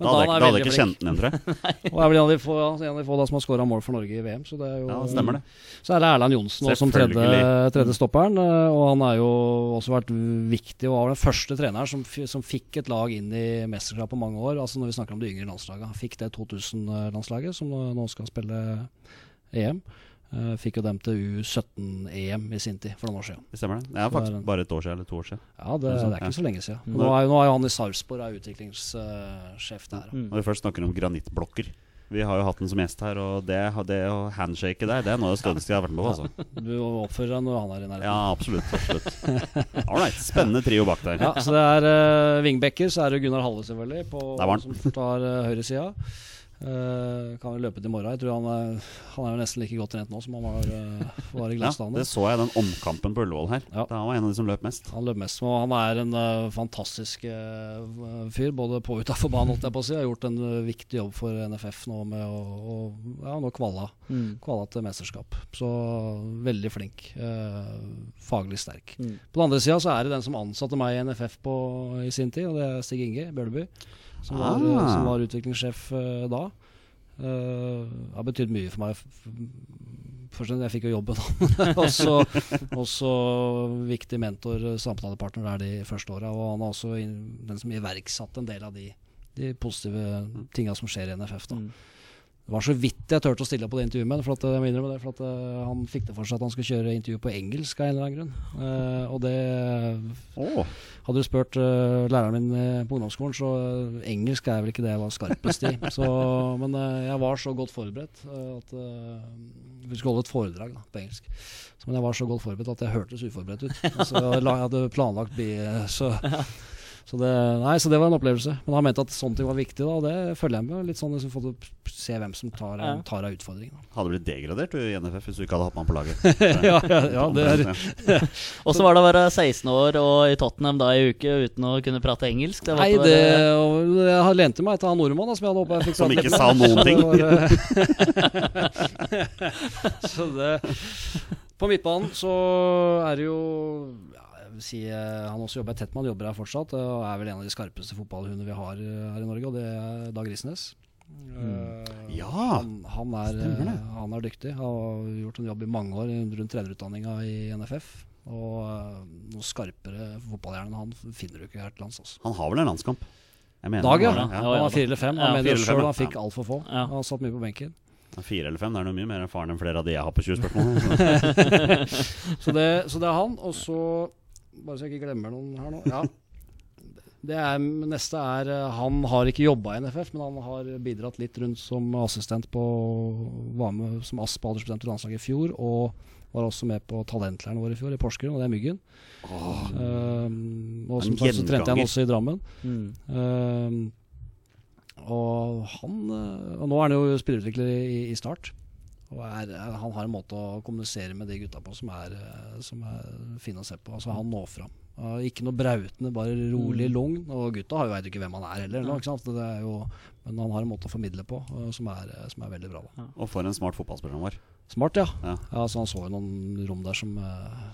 Men Da hadde jeg, da hadde ikke kjent den igjen, tror jeg. Og er vel en av de få, en av de få da, som har skåra mål for Norge i VM. Så det er jo Ja, stemmer det. Så er det Erland Johnsen også som tredje, tredje stopperen. eh, Og han har jo også vært viktig og var den første treneren som, som fikk et lag inn i mesterskap på mange år. Altså når vi snakker om de yngre landslagene. Fikk det 2000-landslaget, som nå skal spille EM. Eh, Fikk jo dem til U17-EM i sin tid, for noen år siden. Det stemmer det. Det er faktisk bare et år siden, eller to år siden. Ja, det, det er ikke så lenge siden. Nå er, jo- nå er jo han i Sarpsborg, utviklingssjef der. Mm. Når vi først snakker om granittblokker Vi har jo hatt den som gjest her, og det, det handshake der, det er noe av det stødigste jeg har vært med på. Altså. Du oppfører deg når han er i nærheten. Ja, absolutt. absolutt Ålreit. Spennende trio bak der. Ja, så det er uh, wingbacker, så er det Gunnar Halle selvfølgelig, på, som tar uh, høyresida. Uh, kan vel løpe til i morgen. Jeg tror han er, han er jo nesten like godt trent nå som han var, uh, var i Ja, det så jeg den omkampen på Ullevål her. Ja. Da han var en av de som løp mest. han løp mest, og han er en uh, fantastisk uh, fyr, både på og utafor banen. holdt jeg på å si. Har gjort en uh, viktig jobb for NFF nå med å, ja, nå kvala, Mm. kvala til mesterskap. Så veldig flink. Uh, faglig sterk. Mm. På den andre sida så er det den som ansatte meg i NFF på, i sin tid, og det er Stig Inge Bjørneby. Som var, Ah. som var utviklingssjef uh, da. Uh, har betydd mye for meg. Først jeg fikk jo jobben. også, også viktig mentor, eh, samtalepartner der de første åra. Og han er også in, den som iverksatte en del av de, de positive tinga som skjer i NFF. da Mm. Det var så vidt jeg turte å stille på det intervjuet med for jeg må det, for at eh, han fikk det for seg at han skulle kjøre intervju på engelsk av en eller annen grunn. Eh, og det oh. Hadde du spurt uh, læreren min eh, på ungdomsskolen, så uh, engelsk er vel ikke det jeg var skarpest i. Så, men uh, jeg var så godt forberedt eh, at eh, Vi skulle holde et foredrag da, på engelsk. Så, men jeg var så godt forberedt at jeg hørtes uforberedt ut. Altså, jeg hadde planlagt bi, så, så, det, nei, så det var en opplevelse. Men han mente at sånne ting var viktig, da, og det følger jeg med. Litt sånn liksom, for å se hvem som tar, Ja. tar av utfordringen. hadde blitt degradert du, i NFF hvis du ikke hadde hatt med han på laget. ja, ja, ja, det er Og så var det å være 16 år og i Tottenham da i uke uten å kunne prate engelsk. Det var Nei, det, og jeg lente meg til han nordmannen som jeg hadde håpet jeg fikk Som ikke sa noen ting. Så det På midtbanen så er det jo ja, si, eh, Han også jobber tett med, han jobber her fortsatt. Og er vel en av de skarpeste fotballhundene vi har eh, her i Norge, og det er Dag Risnes. Eh, Ja, han, han, er, eh, han er dyktig. Har gjort en jobb i mange år rundt trenerutdanninga i NFF. Og eh, noe skarpere fotballhjerne enn han finner du ikke her til lands. Også. Han har vel en landskamp? Jeg mener Dag, ja. han har Ja, Han har fire eller fem. Han Ja, mener sjøl han ja. fikk altfor få. Ja. Han satt mye på benken. Fire eller fem, det er noe mye mer erfaren enn flere av de jeg har på 20 spørsmål. Så det, så det er han. Og så, bare så jeg ikke glemmer noen her nå ja. Det er, neste er eh, Han har ikke jobba i NFF, men han har bidratt litt rundt som assistent på Var med som ASP aldersbestemt i landslaget i fjor. Og var også med på talentleiren vår i fjor, i Porsgrunn, og det er Myggen. Um, og som sagt så trente jeg han også i Drammen. Mm. Um, og han eh, Og nå er han jo spillerutvikler i, i Start. Og er, er, han har en måte å kommunisere med de gutta på som er, eh, som er fin å se på. Altså Han når fram. Ikke noe brautende, bare rolig, lugn. Og gutta har jo veit ikke hvem han er heller. Nå, ikke sant? Det er jo, men han har en måte å formidle på eh, som er, eh, som er veldig bra. Da. Og for en smart fotballspiller han var. Smart, ja. Ja. ja. så han så jo noen rom der som, eh,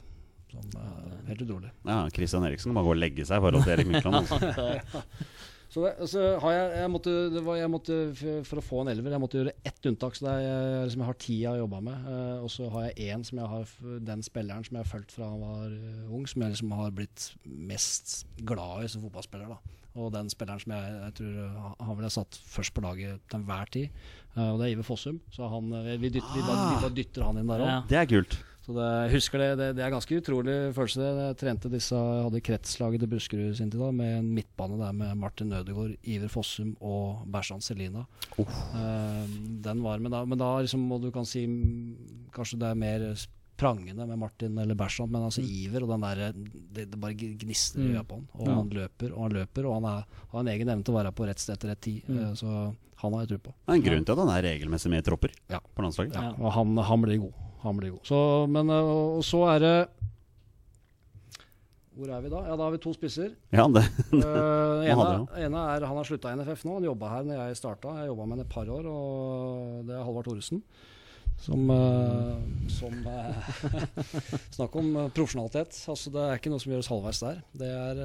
som eh, Helt utrolig. Ja, Christian Eriksen kan bare gå og legge seg i forhold til Erik Mykland. Altså. Så, så har jeg, jeg, måtte, det var, jeg måtte, for, å få en elver, jeg måtte gjøre ett unntak. Så jeg, liksom, jeg har ti jeg har jobba med. Uh, og så har jeg én som jeg har den spilleren som jeg har fulgt fra han var eh, ung, som jeg liksom har blitt mest glad i som fotballspiller. da Og den spilleren som jeg, jeg tror eh, han ville satt først på laget til enhver tid. uh, og det er Iver Fossum. Så han, vi, dytter, vi, bare, vi bare dytter han inn der òg. Ja. Det er kult. Så det, jeg husker det, det, det er ganske utrolig følelse. det. Jeg trente disse, hadde kretslaget til Buskerud sin tid da, med en midtbane der med Martin Ødegaard, Iver Fossum og Bersan Selina. Eh, den var med da, men da liksom, og du kan si mm, kanskje det er mer prangende med Martin eller Bersan, men altså Iver og den der, det, det bare gnistrer i øya på han. Og Ja. han løper og han løper, og han er, har en egen evne til å være på rett sted til rett tid. Mm. Uh, så han har jeg tro på. Det er en grunn til at han er regelmessig med i tropper Ja. på landslaget. Ja. og han, han blir god. Han blir god. Så, men, øh, og så er det Hvor er vi da? Ja, Da har vi to spisser. Ja, det, Uh, ene, ene er Han har slutta i NFF nå. Han jobba her når jeg starta. Jeg jobba med ham et par år, og det er Halvard Thoresen. Som, øh, som øh, Snakk om øh, profesjonalitet. Altså, det er ikke noe som gjøres halvveis der. Det er,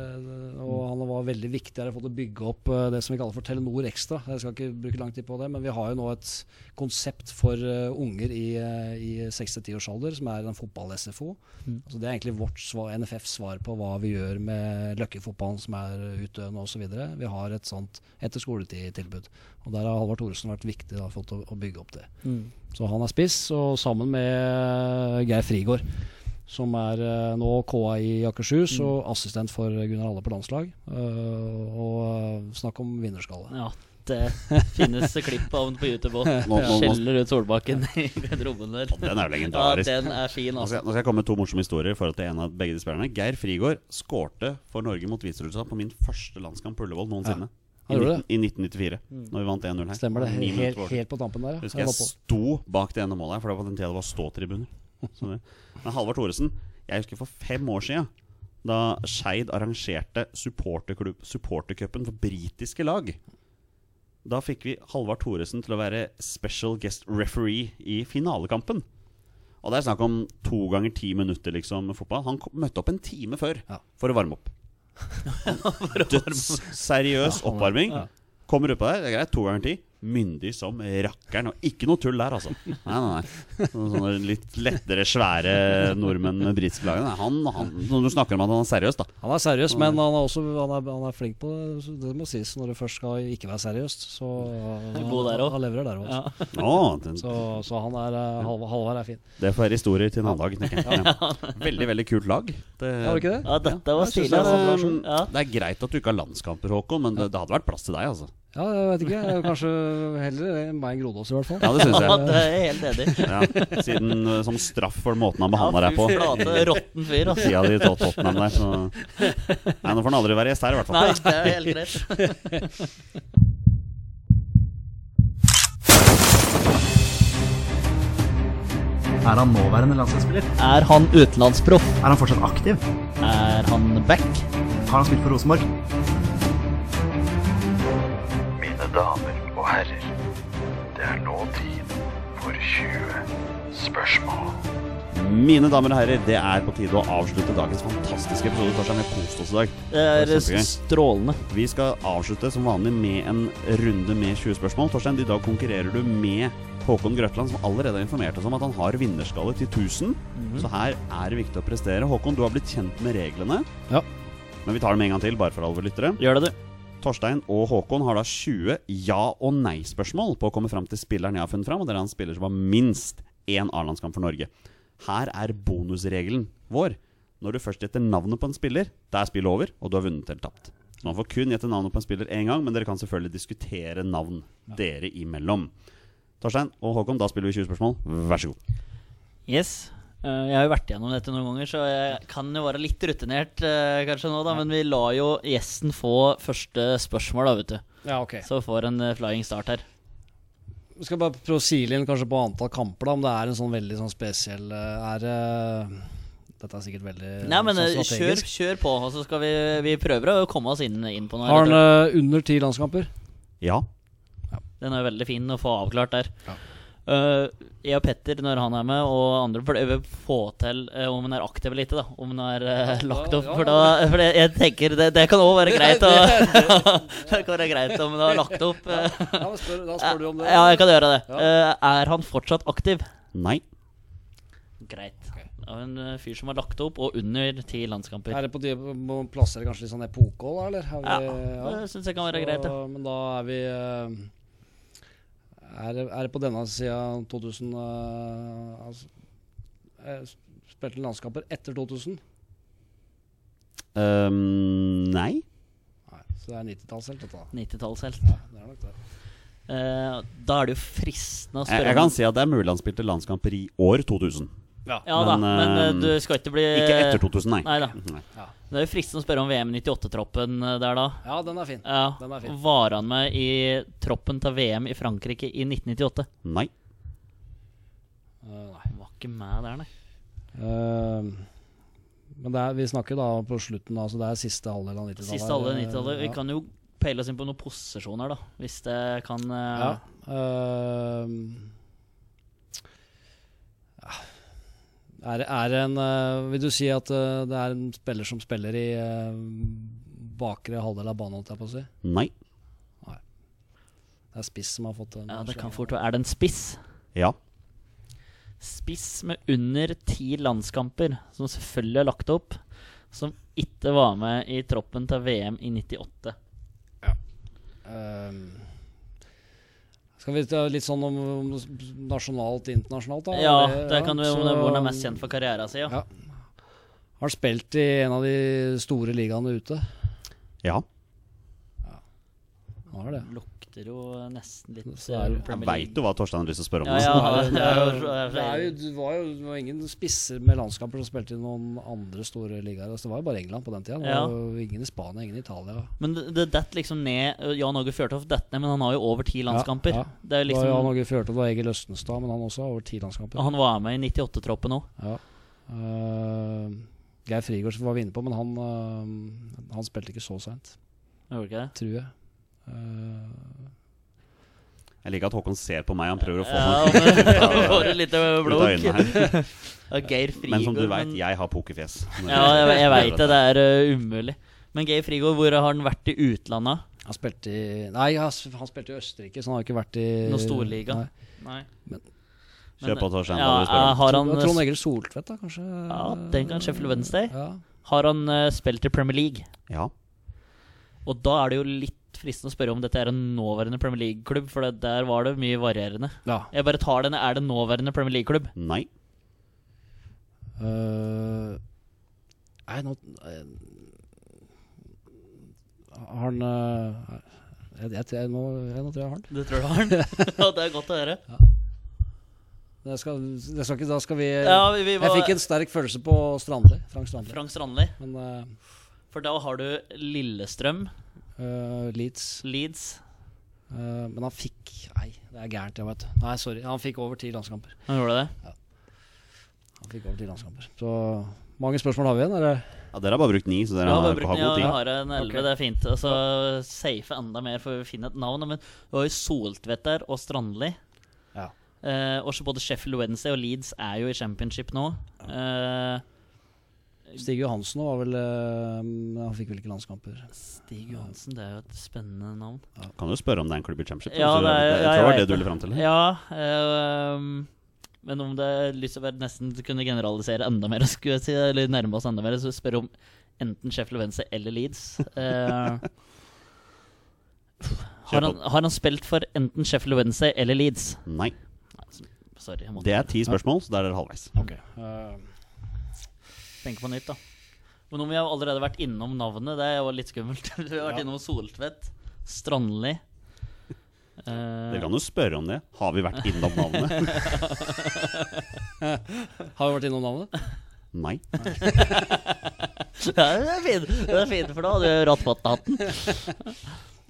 og han var veldig viktig her for å bygge opp det som vi kaller for Telenor Extra. Jeg skal ikke bruke lang tid på det, men vi har jo nå et konsept for unger i, i 6-10 års alder, som er en fotball-SFO. Mm. Altså, det er egentlig vårt svar, NFFs svar på hva vi gjør med løkkefotballen som er utøvende osv. Vi har et sånt etter skoletid-tilbud. Og Der har Halvard Thoresen vært viktig da, for å, å bygge opp det. Mm. Så han er spiss, og sammen med Geir Frigård, som er eh, nå KA i Akershus Mm. og assistent for Gunnar Alle på landslag. Eh, og eh, snakk om vinnerskalle. Ja, det finnes klipp av den på YouTube òg. Skjeller ut Solbakken i garderoben der. den er jo legendarisk. Ja, den er fin, Nå skal, altså. nå skal jeg komme med to morsomme historier i forhold til en av begge de spillerne. Geir Frigård skårte for Norge mot Hviterussland på min første landskamp på Ullevål noensinne. Han I, 19, I 1994, Mm. når vi vant 1-0 her. Stemmer det. Helt, helt på tampen der. ja. Husker Jeg jeg sto bak det ene målet her, for det var på den tida det var ståtribuner. Men Halvard Thoresen, jeg husker for fem år siden, da Skeid arrangerte supportercupen for britiske lag. Da fikk vi Halvard Thoresen til å være special guest referee i finalekampen. Og det er snakk om to ganger ti minutter liksom med fotball. Han kom, møtte opp en time før Ja. for å varme opp. Dødsseriøs oppvarming. Kommer Kommer utpå der, det er greit, to ganger ti. Myndig som rakkeren. Og ikke noe tull der, altså. Nei, nei, nei. Sånne, litt lettere, svære nordmenn med britiske lag. Han, han, når du snakker om at han er seriøs, da. Han er seriøs, men han er også han er, han er flink på det. Det må sies når det først skal ikke være seriøst. Så God der også. han leverer der òg. Ja. Så, så han er eh, Halvard, er fin. det får være historier til en annen dag. tenker jeg. Ja. Veldig, veldig kult lag. Det, Var det ikke det? ja, dette var stilig. det Altså. Ja. det er greit at du ikke har landskamper, Håkon, men det, det hadde vært plass til deg, altså. Ja, jeg vet ikke. Jeg Kanskje heller meg enn Grodås, i hvert fall. Ja, det syns Ja, det er helt enig. Ja, siden eh, Som straff for måten han behandla deg på. flate, råtten fyr, altså. Tida di i Tottenham der, så Nei, nå får han aldri være gjest her, i hvert fall. Nei, det er helt greit. Er han nåværende landslagsspiller? Er han utenlandsproff? Er han fortsatt aktiv? Er han back? Har han spilt for Rosenborg? Mine damer og herrer, det er nå tid for 20 spørsmål. Mine damer og herrer, det er på tide å avslutte dagens fantastiske episode. Torstein, vi har kost oss i dag. Det er Det er kjempegøy. strålende. Vi skal avslutte som vanlig med en runde med 20 spørsmål. Torstein, i dag konkurrerer du med Håkon Grøtland, som allerede har informert oss om at han har vinnerskalle til 1000. Så her er det viktig å prestere. Håkon, du har blitt kjent med reglene. Ja. Men vi tar dem en gang til, bare for alle lyttere. Gjør det, du. Torstein og Håkon har da 20 ja- og nei-spørsmål på å komme fram til spilleren jeg har funnet fram, og det er en spiller som har minst én A-landskamp for Norge. Her er bonusregelen vår. Når du først gjetter navnet på en spiller, da er spillet over, og du har vunnet eller tapt. Så Man får kun gjette navnet på en spiller én gang, men dere kan selvfølgelig diskutere navn dere imellom. Torstein og Håkon, da spiller vi 20 spørsmål. Vær så god. Yes. Eh, jeg har jo vært gjennom dette noen ganger, så jeg kan jo være litt rutinert eh, kanskje nå, da. Men vi lar jo gjesten få første spørsmål, da, vet du. Ja, ok. Så får en eh, flying start her. Vi skal bare prøve å sile inn kanskje på antall kamper, da, om det er en sånn veldig sånn spesiell Er dette er sikkert veldig Nei, men sånn kjør, kjør på, og så skal vi, vi prøver å komme oss inn, inn på noe. Har han under ti landskamper? Ja. Den er veldig fin å få avklart der. Ja. Eh, jeg og Petter, når han er med, og andre prøver å få til uh, om han er aktiv eller ikke. da Om han er uh, lagt opp. For, da, for det, jeg tenker det, det kan òg være greit Og, Det kan være greit om han har lagt opp. Ja, da spør, da spør du om det. Ja, jeg kan gjøre det. Ja. Er han fortsatt aktiv? Nei. Greit. Av en fyr som har lagt opp, og under ti landskamper. Er det på de må plassere kanskje litt sånn epoke òg, da? Eller? Har Ja, vi, det syns jeg kan være greit. Ja. Men da er vi er, er det på denne sida 2000 uh, altså, eh, Spilte landskamper etter 2000? Um, nei. Nei, så det er 90-tallshelt, dette. 90-tallshelt. Ja, det er nok det. Uh, da er det jo fristende å Jeg, spørre jeg jeg, kan si at det er mulig han spilte landskamper i år 2000. Ja da, Men, men eh, eh, du skal ikke bli Ikke etter 2000, nei. Nei da. Nei. Det er jo fristende å spørre om VM 98-troppen eh, der da. Ja, den er fin. Ja, Den er fin. Var han med i troppen til VM i Frankrike i 1998? Nei. Uh, nei. Var ikke med der, nei. Uh, men det er, vi snakker da på slutten, altså det er siste halvdel av 90-tallet. Siste halve 90-tallet. Vi Ja. kan jo peile oss inn på noen posisjoner, da. Hvis det kan uh... Ja. ehm, er, er en eh, Vil du si at eh, det er en spiller som spiller i eh, bakre halvdel av banen, holdt jeg på å si? Nei. Det er spiss som har fått den. ja, det kan fort være. Er det en spiss? Ja. Spiss med under ti landskamper, som selvfølgelig er lagt opp, som ikke var med i troppen til VM i 98. Ehm, skal vi ta litt sånn om, om nasjonalt, internasjonalt, da? Ja, det kan du så- hvor han er mest kjent for karrieren sin. Ja. Ja. Har han spilt i en av de store ligaene ute? Ja. Har det. Lukter jo nesten litt Så det- Jeg veit jo hva Torstein har lyst til å spørre om. Ja, ja, det, er jo, det, er jo, det, var jo, det var ingen spisser med landskamper som spilte i noen andre store ligaer. Altså, det var jo bare England på den tida. Ja. ingen i Spania, ingen i Italia. Men det, det detter liksom ned Jan Åge Fjørtoft detter ned, men han har jo over ti landskamper. Ja, ja. Det er Det var Jan liksom Åge Fjørtoft og Egil Østenstad, men han også har over ti landskamper. Han var med i 98-troppen òg. Ja. Uh, Geir Frigård var vi inne på, men han, uh, han spilte ikke så seint, tror jeg. Eh, Jeg liker at Håkon ser på meg. Han prøver å få Ja, meg men får ut av blunk. øynene her. Geir Frigård Men som du veit, jeg har pokerfjes. Ja, jeg, jeg veit det. Det er uh, umulig. Men Geir Frigård, hvor har han vært i utlandet? han spilte i Nei, han spilte i Østerrike, så han har ikke vært i Noen storliga? Nei. Nei. Men- Kjør på, Torstein. Ja, spørre om? har han Trond Egil Soltvedt, da, kanskje? Ja, den kan Sheffield Wednesday. Ja. Har han uh, spilt i Premier League? Ja. Og da er det jo litt fristende å spørre om dette er en nåværende Premier League-klubb, for det, der var det mye varierende. ja. Jeg bare tar den. Er det nåværende Premier League-klubb? Nei. Uh, Nei, nå eh, Har han eh, jeg, jeg, jeg, nå, jeg, nå tror jeg har han. Du tror du har den? ja, det er godt å høre. Det skal, det skal ikke, da skal vi Ja, vi, vi Jeg fikk en sterk følelse på Strandli. Frank Strandli. Frank Strandli. Men uh, For da har du Lillestrøm, eh, Leeds Leeds Uh, Men han fikk Nei, det er gærent, jeg vet Nei, sorry. Han fikk over ti landskamper. Han gjorde det? Ja. Han fikk over ti landskamper Så mange spørsmål har vi igjen? eller? Ja, dere har bare brukt ni, så dere Ja, har, har den, ja, god vi tid. har en 11, okay. det er fint. Og så safe enda mer for å finne et navn. Men vi har jo Soltvedt der, og Strandli. Ja. Uh, også både Sheffield Wednesday og Leeds er jo i championship nå. Eh, Stig Johansen var vel eh, Han fikk vel ikke landskamper. Stig Johansen, det er jo et spennende navn. Kan du spørre om det er en klubb i championship? Ja, det er- jeg jeg, tror det var det du ville fram til? Ja, øh, men om det er lyst til å være nesten kunne generalisere enda mer, skulle jeg si, eller nærme oss enda mer, så spør om enten Sheffield Wednesday eller Leeds. uh, har, han, har han spilt for enten Sheffield Wednesday eller Leeds? Nei. Sorry, jeg måtte Det er ti spørsmål, så der er dere halvveis. Ok tenke på nytt, da. Men om vi har allerede vært innom navnet, det er jo litt skummelt. vi har vært Ja. innom Soltvedt, Strandli Uh, Dere kan jo spørre om det. Har vi vært innom navnet? Har vi vært innom navnet? Nei. Ja, det er fint, det er fint for da hadde du på hatten.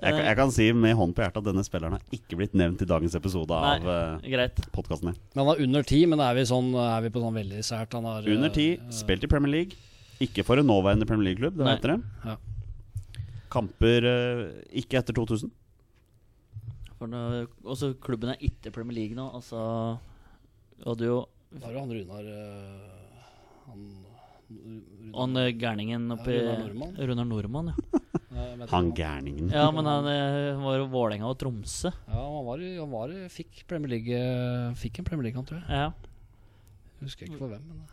Jeg, kan- jeg kan si med hånd på hjertet at denne spilleren har ikke blitt nevnt i dagens episode Nei. av uh, Greit. podkasten. Men han er under ti, men er vi, sånn, er vi på sånn veldig sært? Han har Under ti, eh, spilt i Premier League. Ikke for en nåværende Premier League-klubb, det heter dere. Ja. Kamper uh, ikke etter 2000. For nå- også klubben er ikke Premier League nå. Altså hadde jo Da har jo han Runar eh, Han han eh, gærningen oppi Ja, Runar Nordmann. Runar Nordmann, ja. Han gærningen. ja. Men han eh, var jo Vålerenga og Tromsø. Ja, han var, han var fikk Premier League eh, Fikk en Premier League, han tror jeg. Ja. Jeg Husker ikke for hvem. Men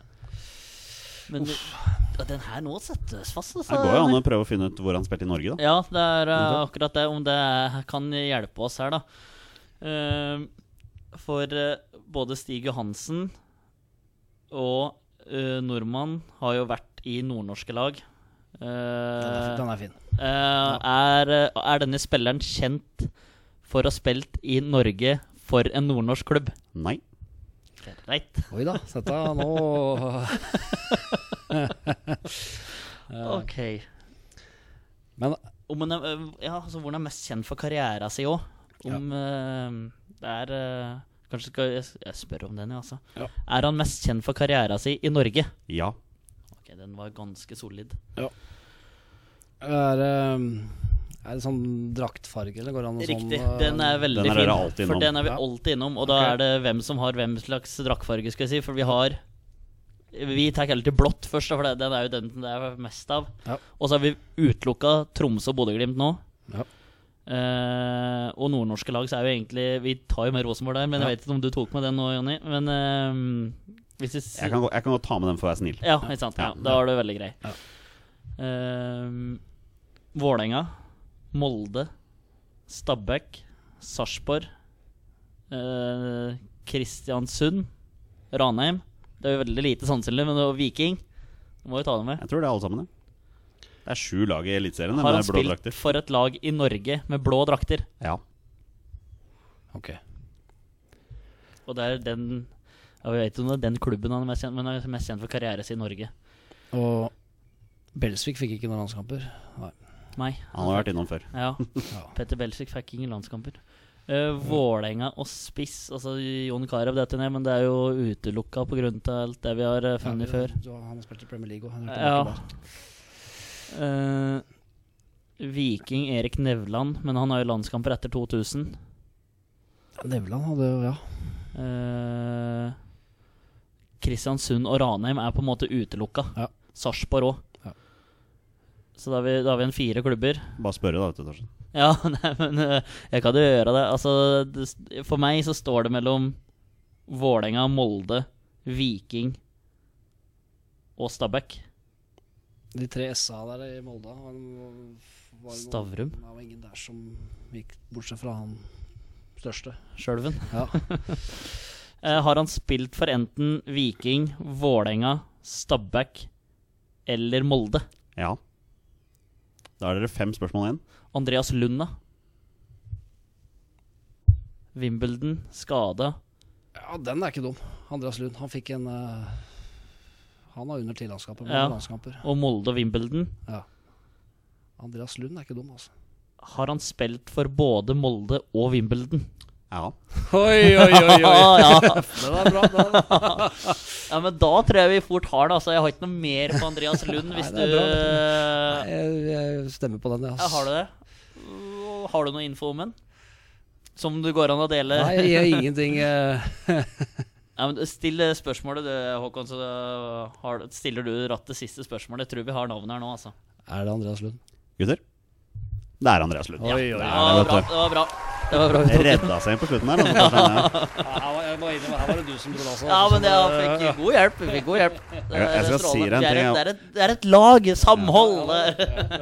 Men ja, den her nå settes fast, altså. Det går jo an å prøve å finne ut hvor han spilte i Norge, da. Ja, det er uh, akkurat det. Om det kan hjelpe oss her, da. Uh, for uh, både Stig Johansen og uh, nordmann har jo vært i nordnorske lag. Uh, den, er, fin- den er fin. eh, er, eh, er denne spilleren kjent for å ha spilt i Norge for en nordnorsk klubb? Nei. Greit. Oi da, sett deg nå Ok. Men Om er, ja, altså, hvor han er mest kjent for karrieren sin òg. Om øh, det er Kanskje skal jeg, jeg spør om den, altså. Ja. Er han mest kjent for karrieren sin i Norge? Ja. Ok, Den var ganske solid. Ja. er det Er det sånn draktfarge, eller går det an å sånn Riktig. eh, Den er veldig Den er fin. for den er vi alltid innom. Og da er det hvem som har hvem slags draktfarge, skal jeg si. For vi har Vi tar heller til blått først, for den er jo den det er mest av. Ja. Og så har vi utelukka Tromsø og Bodø-Glimt nå. Ja. Eh, og nordnorske lag, så er jo egentlig Vi tar jo med Rosenborg der, men Ja. jeg vet ikke om du tok med den nå, Jonny. Men uh, hvis vi Jeg kan, gå- jeg kan godt ta med den for å være snill. Ja, ikke sant. Ja, Ja. da var du veldig grei. Ja. Uh, Vålerenga, Molde, Stabæk, Sarpsborg, eh, Kristiansund, Ranheim. Det er jo veldig lite sannsynlig, men det var Viking. Du må jo ta dem med. Jeg tror det er alle sammen, det. Det er sju lag i Eliteserien det, Har han spilt for et lag i Norge med blå drakter? Ja. Ok. Og det er den Jeg vet ikke om det er den klubben han er mest kjent men han er mest kjent for karrieren sin i Norge. Og Belsvik fikk ikke noen landskamper. Nei. Nei. Han har vært innom før. Ja. Ja. Petter Belsvik fikk ingen landskamper. Uh, Vålerenga og spiss Altså Jon Carew detter ned, men det er jo utelukka pga. alt det vi har eh, funnet Ja, før. Han har spilt i Premier League òg. Ja. Eh, Viking Erik Nevland, men han har jo landskamper etter 2000. Nevland hadde jo Ja. Uh, Kristiansund og Ranheim er på en måte utelukka. Ja. Sarpsborg òg. Ja. Så da har, vi, da har vi en fire klubber. Bare spørre, da, vet du, Torstein. Ja, nei, men eh, jeg kan jo gjøre det. Altså, det. For meg så står det mellom Vålerenga, Molde, Viking og Stabæk. De tre SA der i Molde var, var, Stavrum. Det var ingen der som gikk bortsett fra han største. Sjølven. Ja. Eh, har han spilt for enten Viking, Vålerenga, Stabæk eller Molde? Ja. Da er dere fem spørsmål igjen. Andreas Lund, da? Wimbledon, skada. ja, den er ikke dum. Andreas Lund. Han fikk en eh, Han har under ti landskamper. Ja. Og Molde og Wimbledon. Ja. Andreas Lund er ikke dum, altså. Har han spilt for både Molde og Wimbledon? Ja. Oi, oi, oi, ja. Det var bra. da. ja, men da tror jeg vi fort har det. Altså, jeg har ikke noe mer på Andreas Lund, hvis Nei, du Nei, Jeg, jeg stemmer på den, jeg. ja. Har du det? Har du noe info om den? Som du går an å dele? Nei, jeg har ingenting. Ja, men Still spørsmålet, du, Håkon, så har, stiller du ratt det siste spørsmålet. Jeg tror vi har navnet her nå, altså. Er det Andreas Lund? Gutter? Det er Andreas Lund. Oi, oi, Det Det er var bra. Det var bra. Det var bra Redda seg inn på slutten her. Altså, ja. Her, var, jeg må innrømme, her var det du som dro det. Ja, men jeg fikk god hjelp. Fikk god hjelp. Det, Jeg- skal si deg en ting, et, det, er et, det er et lag. Samhold.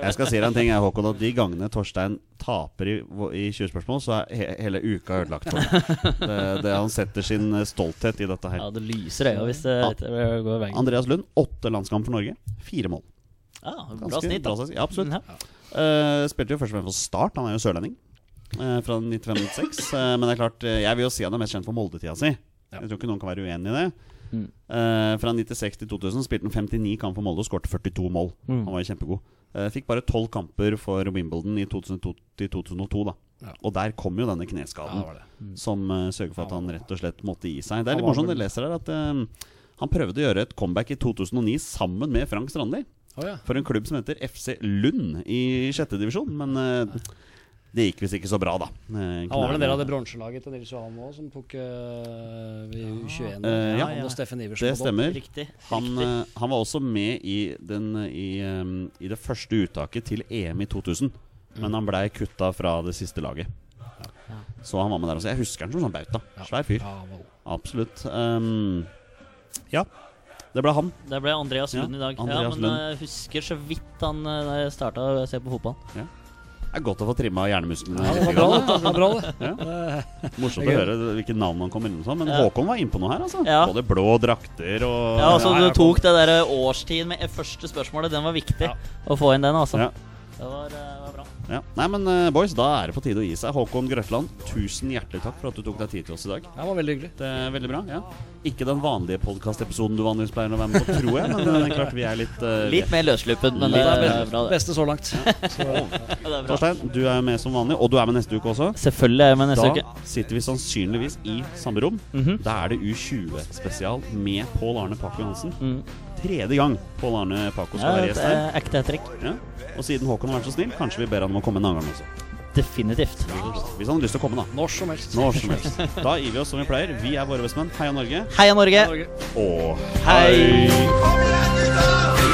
Jeg skal si deg en ting, Håkon. At de gangene Torstein taper i, i 20 spørsmål, så er he hele uka ødelagt for ham. Det, det, han setter sin eh, stolthet i dette her. Ja, det lyser øya hvis det, det går veien. Andreas Lund, åtte landskamp for Norge. Fire mål. Ja, bra snitt. da. Ja, absolutt. Ja. Eh, spilte jo først og fremst for Start, han er jo sørlending. Eh, fra 95-96. Eh, men det er klart, eh, jeg vil jo si han er mest kjent for Molde-tida si. Ja. Jeg tror ikke noen kan være uenig i det. Mm. Eh, fra 96 til 2000 spilte han 59 kamp for Molde og skåret 42 mål. Mm. Han var jo kjempegod. Eh, fikk bare tolv kamper for Wimbledon i 2002 til 2002. da Ja. Og der kom jo denne kneskaden ja, mm. som uh, sørger for at han rett og slett måtte gi seg. Det er litt morsomt, jeg leser her at han prøvde å gjøre et comeback i 2009 sammen med Frank Strandli Oh, ja. for en klubb som heter FC Lund i sjette divisjon. Men eh, det gikk visst ikke så bra, da. Eh, Han var vel en del av det bronselaget til Nils Johan òg, som tok uh, i U21. Uh, ja. Han og Steffen Iversen. Det stemmer. Riktig. Han, eh, han var også med i, den, i, um, i det første uttaket til EM i 2000. Men han blei kutta fra det siste laget. Så han var med der også. Jeg husker han som sånn bauta. Svær fyr. Ja, var god. Absolutt. Um, ja, det ble han. Det ble Andreas Ja, Lund i dag. Andreas ja, men Lund. eh, jeg husker så vidt han eh, starta å se på fotball. Det er godt å få trimma hjernemusklene. Ja, det var bra, det. Ja. Morsomt å høre hvilke navn han kom innom sånn. Men Ja. Håkon var innpå noe her, altså. Ja. Både blå drakter og Ja, altså Du tok det der årstid med første spørsmålet. Den var viktig Ja. å få inn den, altså. Ja. Det var, eh. Ja. Nei, men uh, boys, da er det på tide å gi seg. Håkon Grøtland, tusen hjertelig takk for at du tok deg tid til oss i dag. Det var veldig hyggelig. Det er veldig bra. ja Ikke den vanlige podkastepisoden du vanligvis pleier å være med på, tror jeg. Men det er klart vi er litt uh, Litt mer løssluppen, men Det er bra. det. beste så langt. Så, Det er bra. Torstein, du er med som vanlig, og du er med neste uke også. Selvfølgelig er jeg med neste Da uke. sitter vi sannsynligvis i samme rom. Mhm. Da er det U20-spesial med Pål Arne Pakke Johansen. Mm. Tredje gang Pål Arne Paco skal være gjest her. er ekte hat. Ja. Og siden Håkon har vært så snill, kanskje vi ber han om å komme en annen gang også. Definitivt. Hvis han har lyst til å komme, da. når som helst. Når som helst. Da gir vi oss som vi pleier. Vi er våre bestemenn. Heia Norge. Heia Norge! Norge. Og Hei!